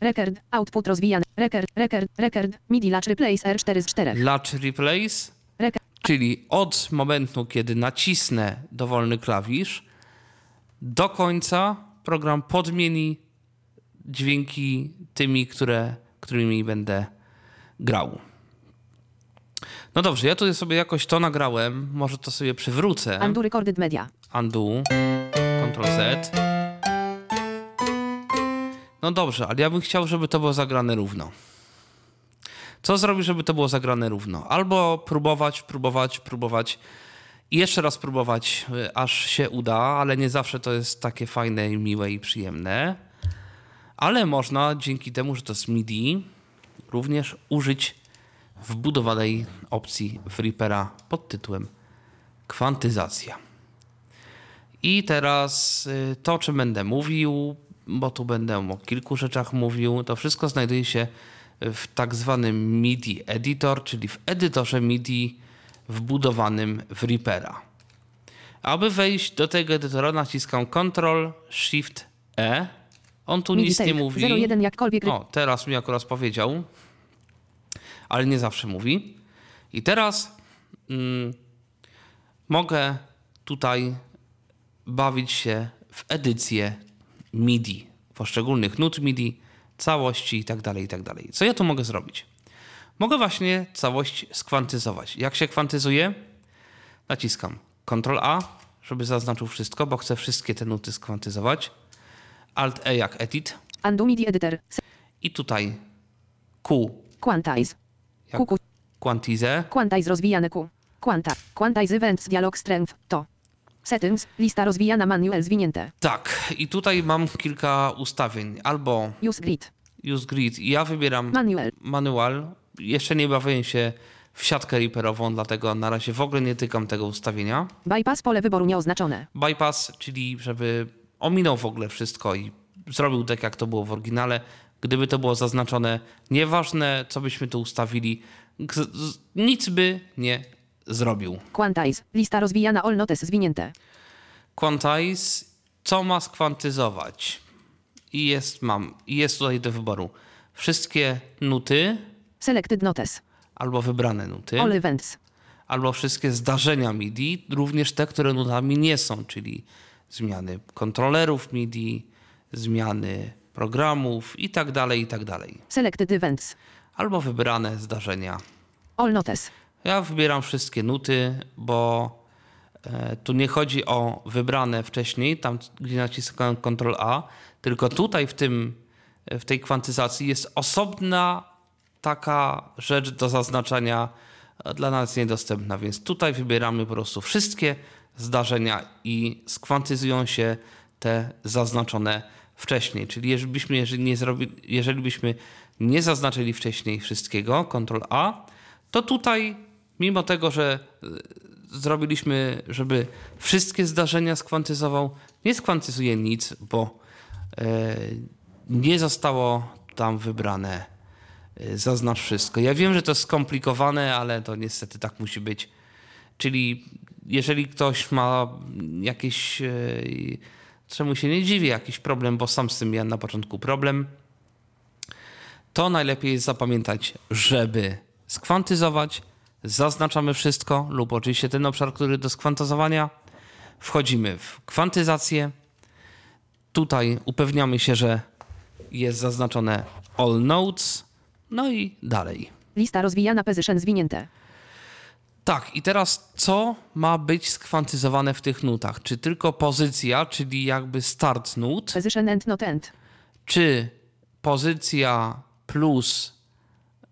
Record. Output rozwijany. Record. Record. Record. MIDI latch replace R4 z 4. Latch Replace, czyli od momentu, kiedy nacisnę dowolny klawisz, do końca program podmieni dźwięki tymi, które, którymi będę grał. No dobrze, ja tutaj sobie jakoś to nagrałem, może to sobie przywrócę. Undo recorded media. Undo, Ctrl Z. No dobrze, ale ja bym chciał, żeby to było zagrane równo. Co zrobić, żeby to było zagrane równo? Albo próbować, próbować, próbować i jeszcze raz próbować, y, aż się uda, ale nie zawsze to jest takie fajne, miłe i przyjemne. Ale można dzięki temu, że to jest MIDI, również użyć wbudowanej opcji w Reapera pod tytułem kwantyzacja. I teraz y, to, o czym będę mówił, bo tu będę o kilku rzeczach mówił, to wszystko znajduje się w tak zwanym MIDI Editor, czyli w edytorze MIDI wbudowanym w Reapera. Aby wejść do tego edytora naciskam Ctrl Shift E. On tu MIDI nic nie mówi. 01 jakkolwiek. O, teraz mi akurat powiedział, ale nie zawsze mówi. I teraz mm, mogę tutaj bawić się w edycję MIDI, poszczególnych nut MIDI, całości itd., itd. Co ja tu mogę zrobić? Mogę właśnie całość skwantyzować. Jak się kwantyzuje? Naciskam Ctrl A, żeby zaznaczył wszystko, bo chcę wszystkie te nuty skwantyzować. Alt E jak edit Undo MIDI editor. I tutaj Q Quantize. Jak QQ. quantize. Quantize rozwijane Q. Quanta. Quantize events dialog strength. To. Settings. Lista rozwijana manual zwinięte. Tak, i tutaj mam kilka ustawień. Albo Use grid. use grid i ja wybieram Manual. manual. Jeszcze nie bawię się w siatkę reaperową, dlatego na razie w ogóle nie tykam tego ustawienia. Bypass pole wyboru nieoznaczone. Bypass, czyli żeby ominął w ogóle wszystko i zrobił tak, jak to było w oryginale. Gdyby to było zaznaczone, nieważne co byśmy tu ustawili, nic by nie zrobił. Quantize. Lista rozwijana all notes zwinięte. Quantize, co ma skwantyzować? I jest, mam, i jest tutaj do wyboru wszystkie nuty, Selected notes. albo wybrane nuty, All events. albo wszystkie zdarzenia MIDI, również te, które nutami nie są, czyli zmiany kontrolerów MIDI, zmiany programów i tak dalej, i tak dalej. Selected events. Albo wybrane zdarzenia. All notes. Ja wybieram wszystkie nuty, bo e, tu nie chodzi o wybrane wcześniej, tam gdzie naciskałem Ctrl A, tylko tutaj w, tym, w tej kwantyzacji jest osobna taka rzecz do zaznaczania e, dla nas niedostępna, więc tutaj wybieramy po prostu wszystkie zdarzenia i skwantyzują się te zaznaczone wcześniej. Czyli jeżeli byśmy, jeżeli nie zrobi, jeżeli byśmy nie zaznaczyli wcześniej wszystkiego, Ctrl A, to tutaj, mimo tego, że e, zrobiliśmy, żeby wszystkie zdarzenia skwantyzował, nie skwantyzuje nic, bo e, nie zostało tam wybrane e, zaznacz wszystko. Ja wiem, że to jest skomplikowane, ale to niestety tak musi być. Czyli jeżeli ktoś ma jakieś, czemu się nie dziwię, jakiś problem, bo sam z tym miałem na początku problem, to najlepiej jest zapamiętać, żeby skwantyzować, zaznaczamy wszystko lub oczywiście ten obszar, który do skwantyzowania. Wchodzimy w kwantyzację. Tutaj upewniamy się, że jest zaznaczone all notes. No i dalej. Lista rozwijana position zwinięte. Tak, i teraz co ma być skwantyzowane w tych nutach? Czy tylko pozycja, czyli jakby start nut, Position and not end. czy pozycja plus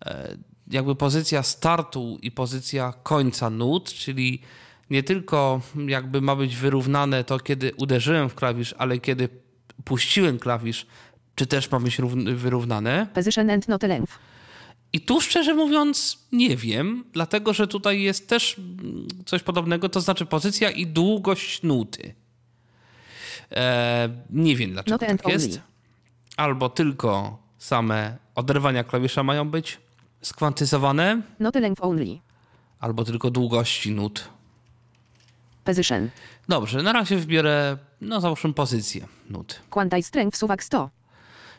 e, jakby pozycja startu i pozycja końca nut, czyli nie tylko jakby ma być wyrównane to, kiedy uderzyłem w klawisz, ale kiedy puściłem klawisz, czy też ma być równ- wyrównane. Position and not length. I tu szczerze mówiąc nie wiem, dlatego że tutaj jest też coś podobnego, to znaczy pozycja i długość nuty. E, nie wiem dlaczego and tak jest. Albo tylko same oderwania klawisza mają być skwantyzowane, Not length only. albo tylko długości nut. Position. Dobrze, na razie wybiorę, no załóżmy pozycję nut. Quantize strength suwak 100.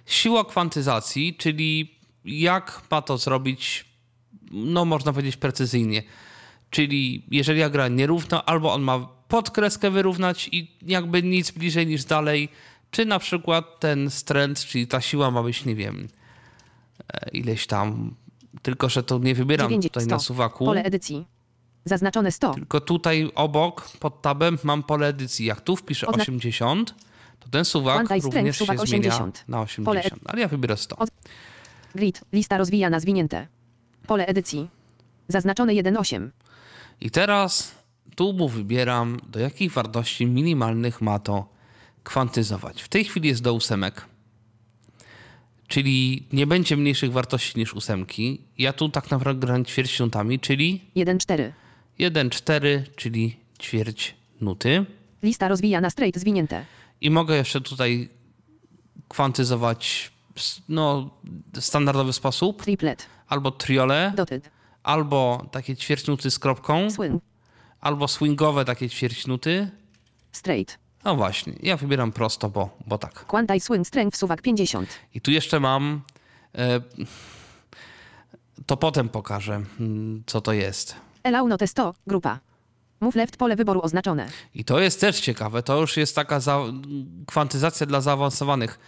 Siła kwantyzacji, czyli jak ma to zrobić, no można powiedzieć precyzyjnie. Czyli jeżeli ja gra nierówno, albo on ma podkreskę wyrównać i jakby nic bliżej niż dalej, czy na przykład ten strength, czyli ta siła ma być, nie wiem, e, ileś tam, tylko że to nie wybieram 90, tutaj na 100. suwaku, Pole edycji. Zaznaczone 100. tylko tutaj obok, pod tabem mam pole edycji. Jak tu wpiszę Odna- 80, to ten suwak Quantize strength, również się suwak zmienia 80. na Pole 80, ale ja wybiorę 100. Grid. Lista rozwijana zwinięte. Pole edycji. Zaznaczone 1.8. I teraz tu mu wybieram, do jakich wartości minimalnych ma to kwantyzować. W tej chwili jest do ósemek, czyli nie będzie mniejszych wartości niż ósemki. Ja tu tak naprawdę gram ćwierć nutami, czyli 1.4. 1,4, czyli ćwierć nuty. Lista rozwijana straight zwinięte. I mogę jeszcze tutaj kwantyzować no, standardowy sposób, Triplet. albo triole, Dotted. albo takie ćwierćnuty z kropką, Swing. albo swingowe takie ćwierćnuty. Straight. No właśnie, ja wybieram prosto, bo, bo tak. Quantize swing strength suwak 50. I tu jeszcze mam. E, to potem pokażę, mm, co to jest. Allow note 100. Grupa. Move left pole wyboru oznaczone. I to jest też ciekawe. To już jest taka za... kwantyzacja dla zaawansowanych.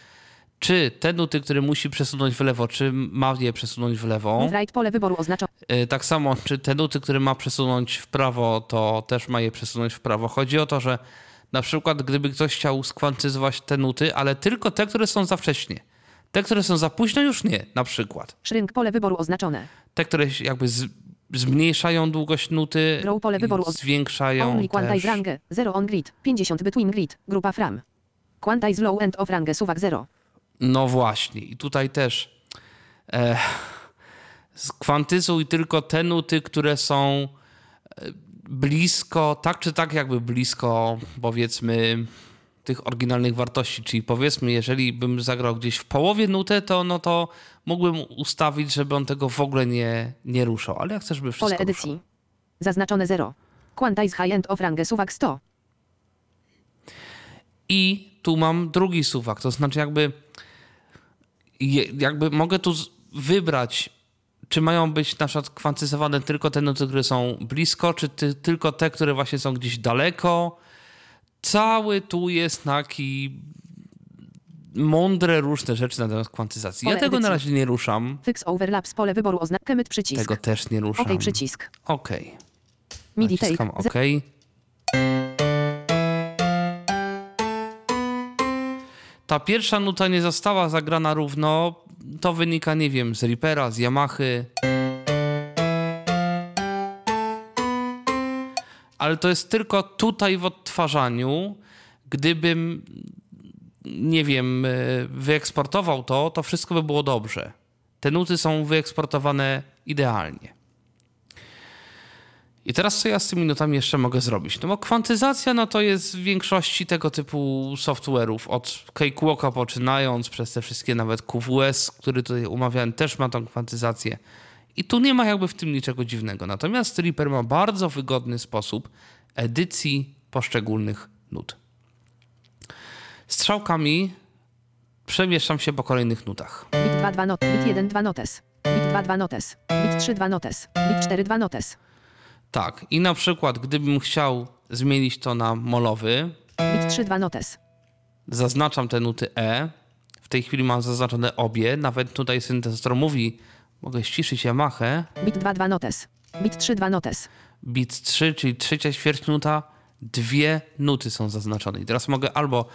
Czy te nuty, które musi przesunąć w lewo, czy ma je przesunąć w lewo? Right pole wyboru oznaczone. Y, Tak samo, czy te nuty, które ma przesunąć w prawo, to też ma je przesunąć w prawo. Chodzi o to, że na przykład gdyby ktoś chciał skwantyzować te nuty, ale tylko te, które są za wcześnie. Te, które są za późno, już nie, na przykład. Shrink pole wyboru oznaczone. Te, które jakby z, zmniejszają długość nuty, Grow pole wyboru zwiększają Only quantize range. 0 on grid. 50 between grid. Grupa fram. Quantize low end of range. Suwak 0. No właśnie, i tutaj też e, skwantyzuj tylko te nuty, które są e, blisko, tak czy tak jakby blisko powiedzmy tych oryginalnych wartości, czyli powiedzmy, jeżeli bym zagrał gdzieś w połowie nutę, to no to mógłbym ustawić, żeby on tego w ogóle nie, nie ruszał, ale ja chcę, żeby wszystko Pole edycji. ruszał. Zaznaczone 0. Quantize high end of range. Suwak 100. I tu mam drugi suwak, to znaczy jakby jakby mogę tu wybrać, czy mają być na przykład kwantyzowane tylko te nuty, które są blisko, czy ty, tylko te, które właśnie są gdzieś daleko. Cały tu jest taki mądre różne rzeczy na temat kwantyzacji. Ja Pole tego na edycji. razie nie ruszam. Fix overlaps pole wyboru oznaczone. Commit przycisk. Tego też nie ruszam. OK przycisk. Naciskam OK. Ta pierwsza nuta nie została zagrana równo. To wynika, nie wiem, z Reapera, z Yamahy. Ale to jest tylko tutaj w odtwarzaniu. Gdybym, nie wiem, e, wyeksportował to, to wszystko by było dobrze. Te nuty są wyeksportowane idealnie. I teraz co ja z tymi nutami jeszcze mogę zrobić? No bo kwantyzacja no to jest w większości tego typu software'ów, od Cakewalka poczynając, przez te wszystkie nawet QWS, który tutaj umawiałem, też ma tą kwantyzację. I tu nie ma jakby w tym niczego dziwnego. Natomiast Reaper ma bardzo wygodny sposób edycji poszczególnych nut. Strzałkami przemieszczam się po kolejnych nutach. Bit 2 2 not. Bit 1 2 notes. Bit 2 2 notes. Bit 3 2 notes. Bit 4 2 notes. Tak, i na przykład gdybym chciał zmienić to na molowy, Bit 3 2 notes. zaznaczam te nuty E. W tej chwili mam zaznaczone obie. Nawet tutaj syntezator mówi, mogę ściszyć Yamahę. Bit 2 2 notes. Bit 3 2 notes. Bit 3, czyli trzecia ćwierćnuta, dwie nuty są zaznaczone. I teraz mogę albo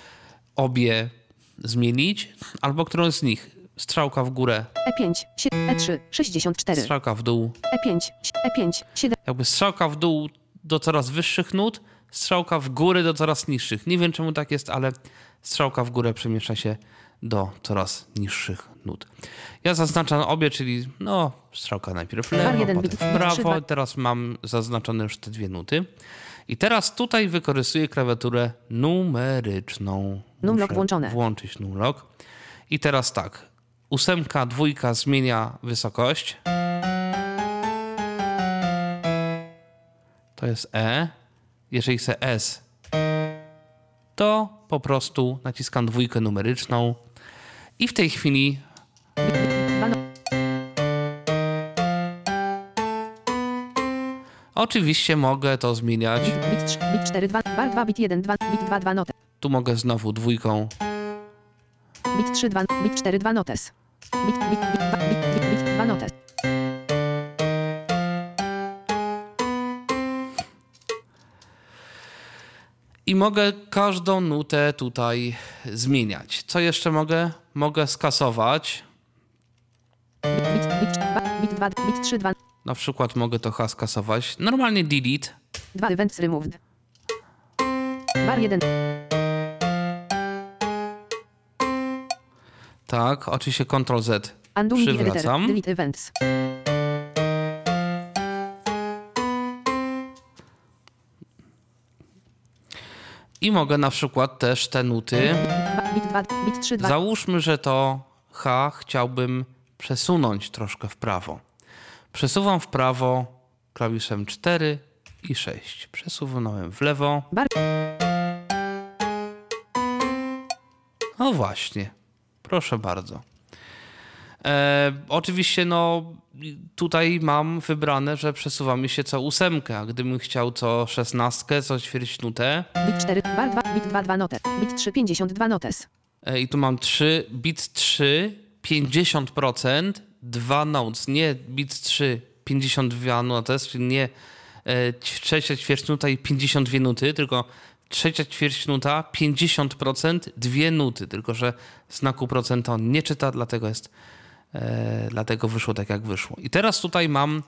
obie zmienić, albo którąś z nich. Strzałka w górę, E5, sie- E3, 64. strzałka w dół. E5, E5, 7. Jakby strzałka w dół do coraz wyższych nut, strzałka w górę do coraz niższych. Nie wiem czemu tak jest, ale strzałka w górę przemieszcza się do coraz niższych nut. Ja zaznaczam obie, czyli no, strzałka najpierw lewo, potem w prawo. Teraz mam zaznaczone już te dwie nuty. I teraz tutaj wykorzystuję klawiaturę numeryczną. Numlock włączone. Włączyć numlock. I teraz tak. Ósemka, dwójka zmienia wysokość. To jest E. Jeżeli chcę S, to po prostu naciskam dwójkę numeryczną i w tej chwili oczywiście mogę to zmieniać. Bit 3, bit 4 2, bar 2, bit 1 2, bit 2 2 notes. Tu mogę znowu dwójką. Bit 3 2, bit 4 2 notes. Bit, bit, bit 2, bit, bit, bit 2 notes. I mogę każdą nutę tutaj zmieniać. Co jeszcze mogę? Mogę skasować. Bit, bit, 2, bit 2, bit 3 2, Na przykład mogę to H skasować. Normalnie delete. 2 events removed. Bar 1, Tak, oczywiście Ctrl Z. undo Przywracam. delete events. I mogę na przykład też te nuty. Ba- Bit 2, bit 3 2, Załóżmy, że to H chciałbym przesunąć troszkę w prawo. Przesuwam w prawo klawiszem 4 i 6. Przesuwałem w lewo. No właśnie, proszę bardzo. E, oczywiście, no tutaj mam wybrane, że przesuwa mi się co ósemkę, a gdybym chciał co szesnastkę, co ćwierćnutę Bit 4, bar 2, bit 2, 2 notes. Bit 3, 52 notes. e, i tu mam 3, bit 3, 50%, 2 notes, nie bit 3, 52 notes, czyli nie e, trzecia ćwierćnuta i 52 nuty, tylko trzecia ćwierćnuta, 50%, dwie nuty, tylko że znaku procenta on nie czyta, dlatego jest, e, dlatego wyszło tak jak wyszło. I teraz tutaj mam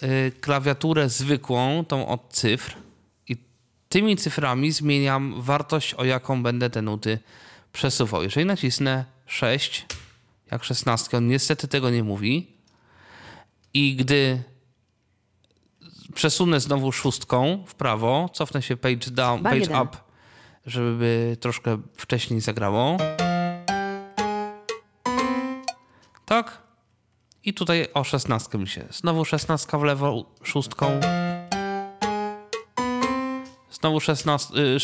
e, klawiaturę zwykłą, tą od cyfr i tymi cyframi zmieniam wartość, o jaką będę te nuty przesuwał. Jeżeli nacisnę 6, jak 16, on niestety tego nie mówi. I gdy przesunę znowu szóstką w prawo, cofnę się page down, page up, żeby troszkę wcześniej zagrało. Tak. I tutaj o 16 mi się. Znowu 16 w lewo, szóstką. Znowu 16, y,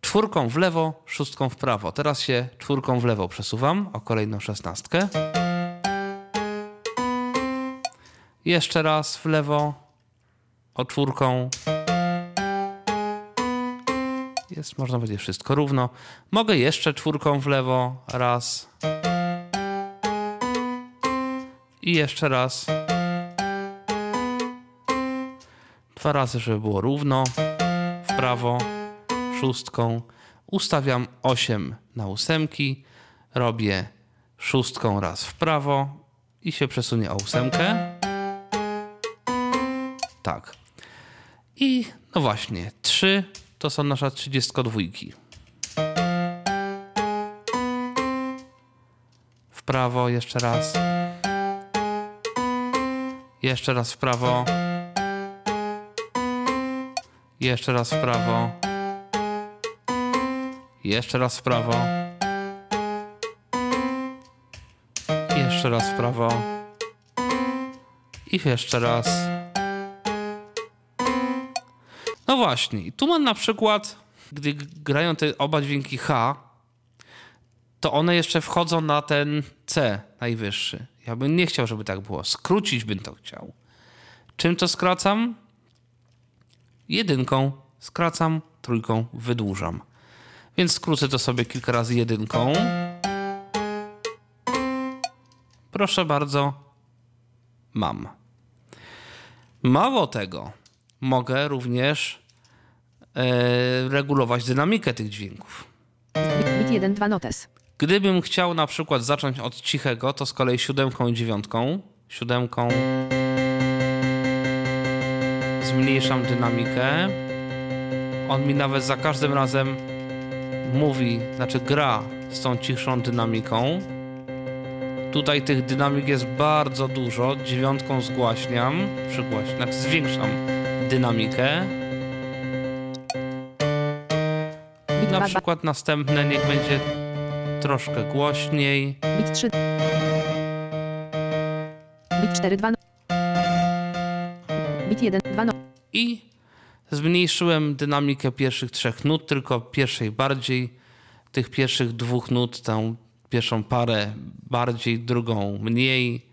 czwórką w lewo, szóstką w prawo. Teraz się czwórką w lewo przesuwam o kolejną szesnastkę. Jeszcze raz w lewo, o czwórką. Jest, można powiedzieć, wszystko równo. Mogę jeszcze czwórką w lewo, raz. I jeszcze raz. Dwa razy, żeby było równo. W prawo, szóstką. Ustawiam 8 na ósemki. Robię szóstką raz w prawo i się przesunie o ósemkę. Tak. I no właśnie, 3 to są nasza 32. W prawo jeszcze raz. Jeszcze raz w prawo. Jeszcze raz w prawo. Jeszcze raz w prawo. Jeszcze raz w prawo. I jeszcze raz. Właśnie, i tu mam na przykład, gdy grają te oba dźwięki H, to one jeszcze wchodzą na ten C najwyższy. Ja bym nie chciał, żeby tak było. Skrócić bym to chciał. Czym to skracam? Jedynką skracam, trójką wydłużam. Więc skrócę to sobie kilka razy jedynką. Proszę bardzo, mam. Mało tego, mogę również regulować dynamikę tych dźwięków. Bit, bit 1, 2 notes. Gdybym chciał na przykład zacząć od cichego, to z kolei siódemką i dziewiątką. Siódemką zmniejszam dynamikę. On mi nawet za każdym razem mówi, znaczy gra z tą cichszą dynamiką. Tutaj tych dynamik jest bardzo dużo. Dziewiątką zgłaśniam, przygłaśniam, znaczy zwiększam dynamikę. Na 2, 2, przykład następne niech będzie troszkę głośniej. bit 3. Bit 4, 2 no... Bit 1, 2 no... I zmniejszyłem dynamikę pierwszych trzech nut, tylko pierwszej bardziej, tych pierwszych dwóch nut, tą pierwszą parę bardziej, drugą mniej.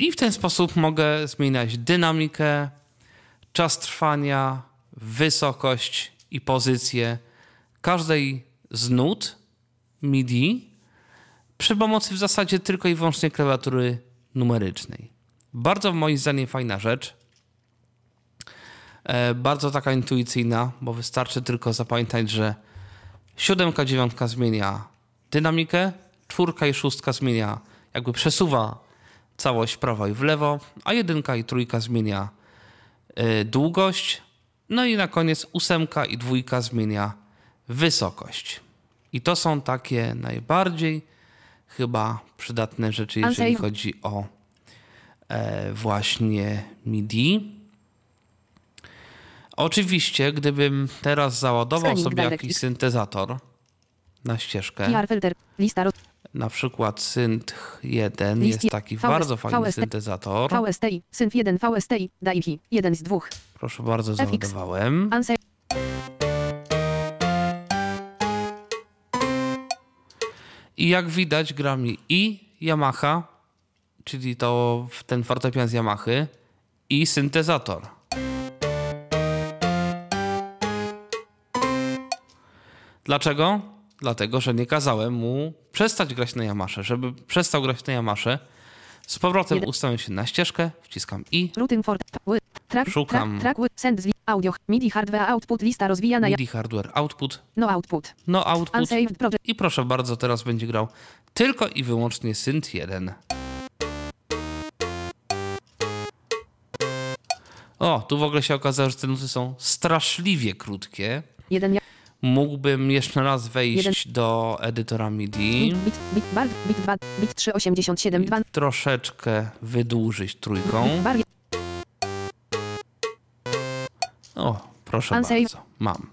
I w ten sposób mogę zmieniać dynamikę, czas trwania, wysokość i pozycję każdej z nut MIDI przy pomocy w zasadzie tylko i wyłącznie klawiatury numerycznej. Bardzo moim zdaniem fajna rzecz. E, bardzo taka intuicyjna, bo wystarczy tylko zapamiętać, że siódemka, dziewiątka zmienia dynamikę, czwórka i szóstka zmienia, jakby przesuwa całość w prawo i w lewo, a jedynka i trójka zmienia e, długość, no i na koniec ósemka i dwójka zmienia wysokość. I to są takie najbardziej chyba przydatne rzeczy, jeżeli Andrzej. chodzi o e, właśnie MIDI. Oczywiście, gdybym teraz załadował sobie jakiś syntezator na ścieżkę, PR filter. Lista. Na przykład Synth 1 List jest je- taki VS bardzo fajny VST. syntezator. VSTI. Synth 1 VSTI. DAIKI. 1 z 2. Proszę bardzo, załadowałem. I jak widać gra mi i Yamaha, czyli to ten fortepian z Yamahy i syntezator. Dlaczego? Dlatego, że nie kazałem mu przestać grać na Yamasze. Żeby przestał grać na Yamasze, z powrotem Jeden. ustawiam się na ścieżkę, wciskam i track, Szukam. track, track, send audio, MIDI hardware output, lista rozwijana, ja, MIDI hardware output, no output, no output unsaved project, i proszę bardzo, teraz będzie grał tylko i wyłącznie synth 1. O, tu w ogóle się okazało, że te nuty są straszliwie krótkie. jeden, Mógłbym jeszcze raz wejść do edytora MIDI, bit, bit, bit, bar, bit 2, bit 3, 87, 2, troszeczkę wydłużyć trójką. O, proszę bardzo, mam.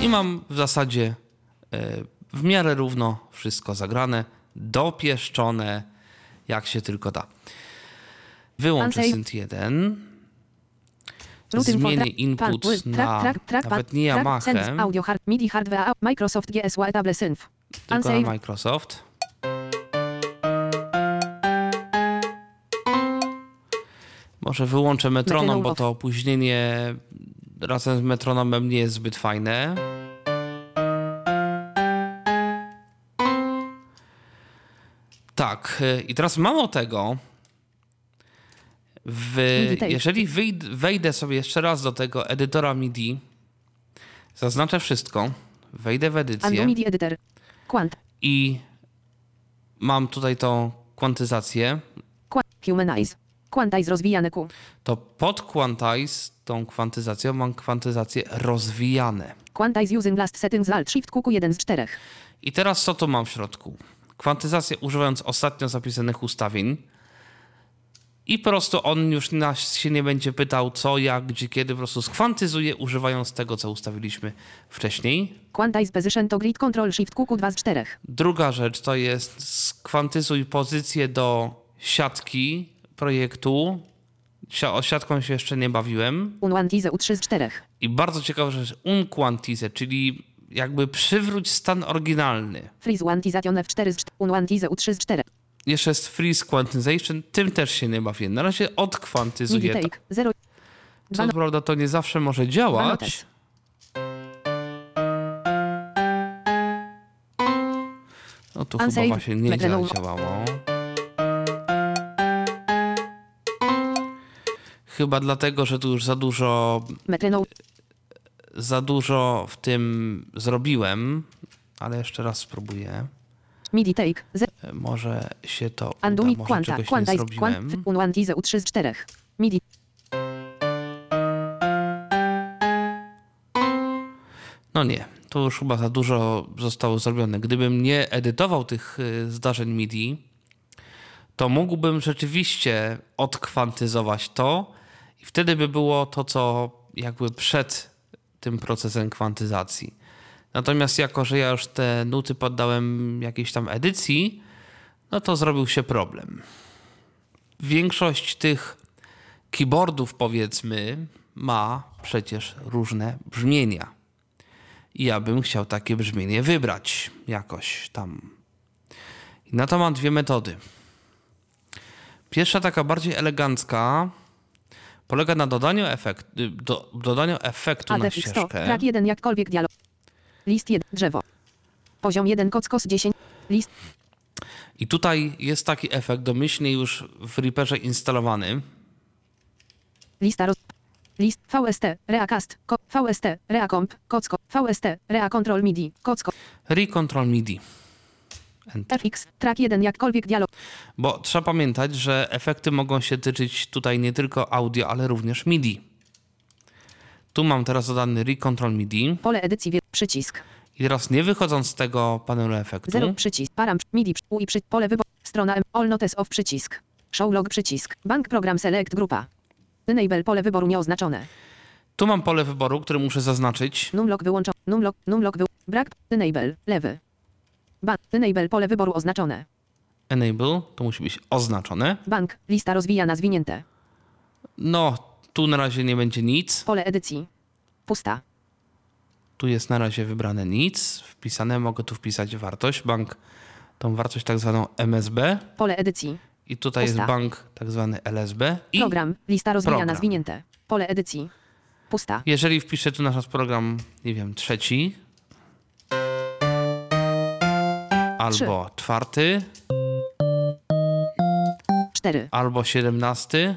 I mam w zasadzie e, w miarę równo wszystko zagrane, dopieszczone, jak się tylko da. Wyłączę Unsave. synth 1. routing for Zmienię input na nawet nie Yamaha, audio, MIDI hardware, Microsoft GSY Table Synth, tylko na Microsoft. Może wyłączę metronom, bo to opóźnienie razem z metronomem nie jest zbyt fajne. Tak, y, i teraz mało tego, w, jeżeli wejdę sobie jeszcze raz do tego edytora MIDI, zaznaczę wszystko, wejdę w edycję MIDI editor, quant, i mam tutaj tą kwantyzację, humanize, quantize rozwijane Q, to pod quantize, tą kwantyzacją mam kwantyzację rozwijane. quantize using last settings alt shift QQ 1 z 4, I teraz co tu mam w środku? Kwantyzację używając ostatnio zapisanych ustawień. I po prostu on już nas się nie będzie pytał co, jak, gdzie, kiedy. Po prostu skwantyzuje używając tego, co ustawiliśmy wcześniej. quantize position to grid control shift QQ 2 z 4, Druga rzecz to jest skwantyzuj pozycję do siatki projektu. O siatką się jeszcze nie bawiłem. unwantize U3 z 4, I bardzo ciekawa rzecz, unquantize, czyli jakby przywróć stan oryginalny. freeze quantization F4 z 4, unwantize U3 z 4, Jeszcze jest freeze quantization, tym też się nie bawię. Na razie odkwantyzuję to. take, 0, Co no- prawda to nie zawsze może działać. No tu chyba właśnie nie działało. Chyba dlatego, że tu już za dużo, za dużo w tym zrobiłem, ale jeszcze raz spróbuję. MIDI take, 0, E, Może się to uda, MIDI może quanta, czegoś nie quantize, zrobiłem. quant, unwantize U3 z 4, MIDI, No nie, to już chyba za dużo zostało zrobione. Gdybym nie edytował tych y, zdarzeń MIDI, to mógłbym rzeczywiście odkwantyzować to i wtedy by było to, co jakby przed tym procesem kwantyzacji. Natomiast jako, że ja już te nuty poddałem jakiejś tam edycji, no to zrobił się problem. Większość tych keyboardów, powiedzmy, ma przecież różne brzmienia. I ja bym chciał takie brzmienie wybrać jakoś tam. I na to mam dwie metody. Pierwsza, taka bardziej elegancka, polega na dodaniu, efekt, do, dodaniu efektu na ADFX 100, ścieżkę. track 1 jakkolwiek dialog, list 1, drzewo, poziom 1 kockos 10, list, I tutaj jest taki efekt domyślnie już w Reaperze instalowany. lista roz... List VST, Reacast, ko, VST, Reacomp, Kocko, VST, Rea Control MIDI, Kocko, Recontrol MIDI. Enter. FX, track 1 jakkolwiek dialog, Bo trzeba pamiętać, że efekty mogą się tyczyć tutaj nie tylko audio, ale również MIDI. Tu mam teraz dodany Recontrol MIDI. pole edycji, przycisk, I teraz nie wychodząc z tego panelu efektu, 0 przycisk, param, MIDI, UI, przy, pole wybór, strona M, all notes off przycisk, show log przycisk, bank program select grupa, enable pole wyboru nieoznaczone, tu mam pole wyboru, które muszę zaznaczyć. numlock wyłączony, numlock, numlock wy, brak, enable, lewy, bank, enable pole wyboru oznaczone, Enable, to musi być oznaczone. bank, lista rozwijana zwinięte, No, tu na razie nie będzie nic. pole edycji, Pusta. Tu jest na razie wybrane nic. Wpisane mogę tu wpisać wartość. Bank, tą wartość tak zwaną MSB. Pole edycji. I tutaj Pusta. jest bank tak zwany LSB. I Program. Lista rozwijana program. zwinięte. Pole edycji. Pusta. jeżeli wpiszę tu nasz program, nie wiem, trzeci albo czwarty, 4. albo siedemnasty.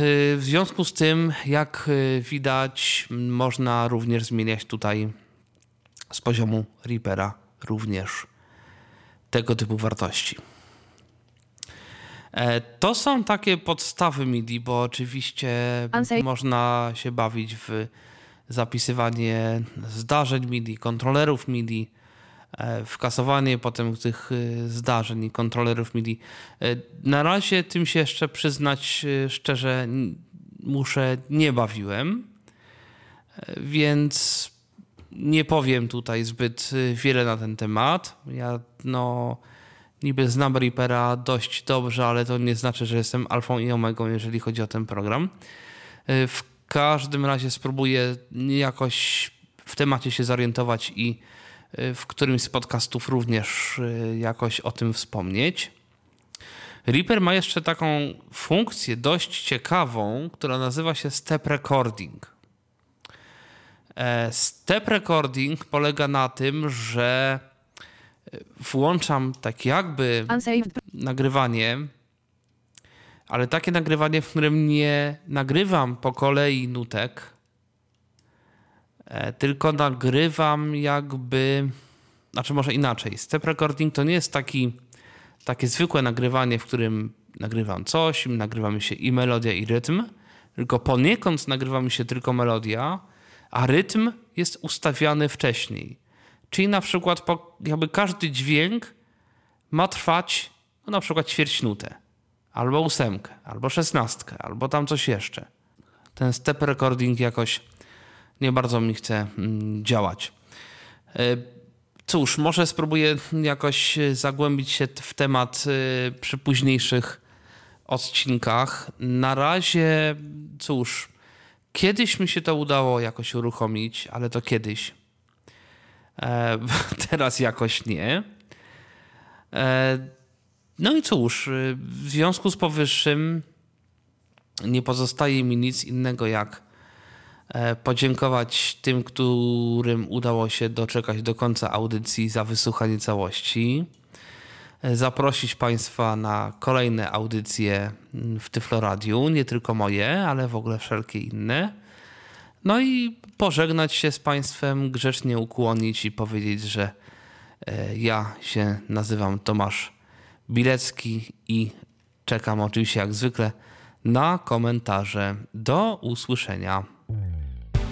W związku z tym, jak y, widać, można również zmieniać tutaj z poziomu Reapera również tego typu wartości. E, To są takie podstawy MIDI, bo oczywiście można się bawić w zapisywanie zdarzeń MIDI, kontrolerów MIDI, e, wkasowanie potem tych y, zdarzeń i kontrolerów MIDI. E, Na razie tym się jeszcze przyznać szczerze muszę nie bawiłem, e, więc nie powiem tutaj zbyt wiele na ten temat. Ja no niby znam Reapera dość dobrze, ale to nie znaczy, że jestem alfą i omegą, jeżeli chodzi o ten program. W każdym razie spróbuję jakoś w temacie się zorientować i w którymś z podcastów również y, jakoś o tym wspomnieć. Reaper ma jeszcze taką funkcję dość ciekawą, która nazywa się step recording. E, Step recording polega na tym, że e, włączam tak jakby nagrywanie, ale takie nagrywanie, w którym nie nagrywam po kolei nutek, tylko nagrywam jakby, znaczy może inaczej. Step recording to nie jest taki, takie zwykłe nagrywanie, w którym nagrywam coś, nagrywa mi się i melodia, i rytm, tylko poniekąd nagrywa mi się tylko melodia, a rytm jest ustawiany wcześniej. Czyli na przykład jakby każdy dźwięk ma trwać no na przykład ćwierć nutę, albo ósemkę, albo szesnastkę, albo tam coś jeszcze. Ten step recording jakoś nie bardzo mi chce mm, działać. E, Cóż, może spróbuję jakoś e, zagłębić się w temat e, przy późniejszych odcinkach. Na razie, cóż, kiedyś mi się to udało jakoś uruchomić, ale to kiedyś. Teraz jakoś nie. No i cóż, w związku z powyższym nie pozostaje mi nic innego jak podziękować tym, którym udało się doczekać do końca audycji za wysłuchanie całości. E, Zaprosić Państwa na kolejne audycje mm, w Tyfloradiu, nie tylko moje, ale w ogóle wszelkie inne. No i pożegnać się z Państwem, grzecznie ukłonić i powiedzieć, że e, ja się nazywam Tomasz Bilecki i czekam oczywiście jak zwykle na komentarze. Do usłyszenia.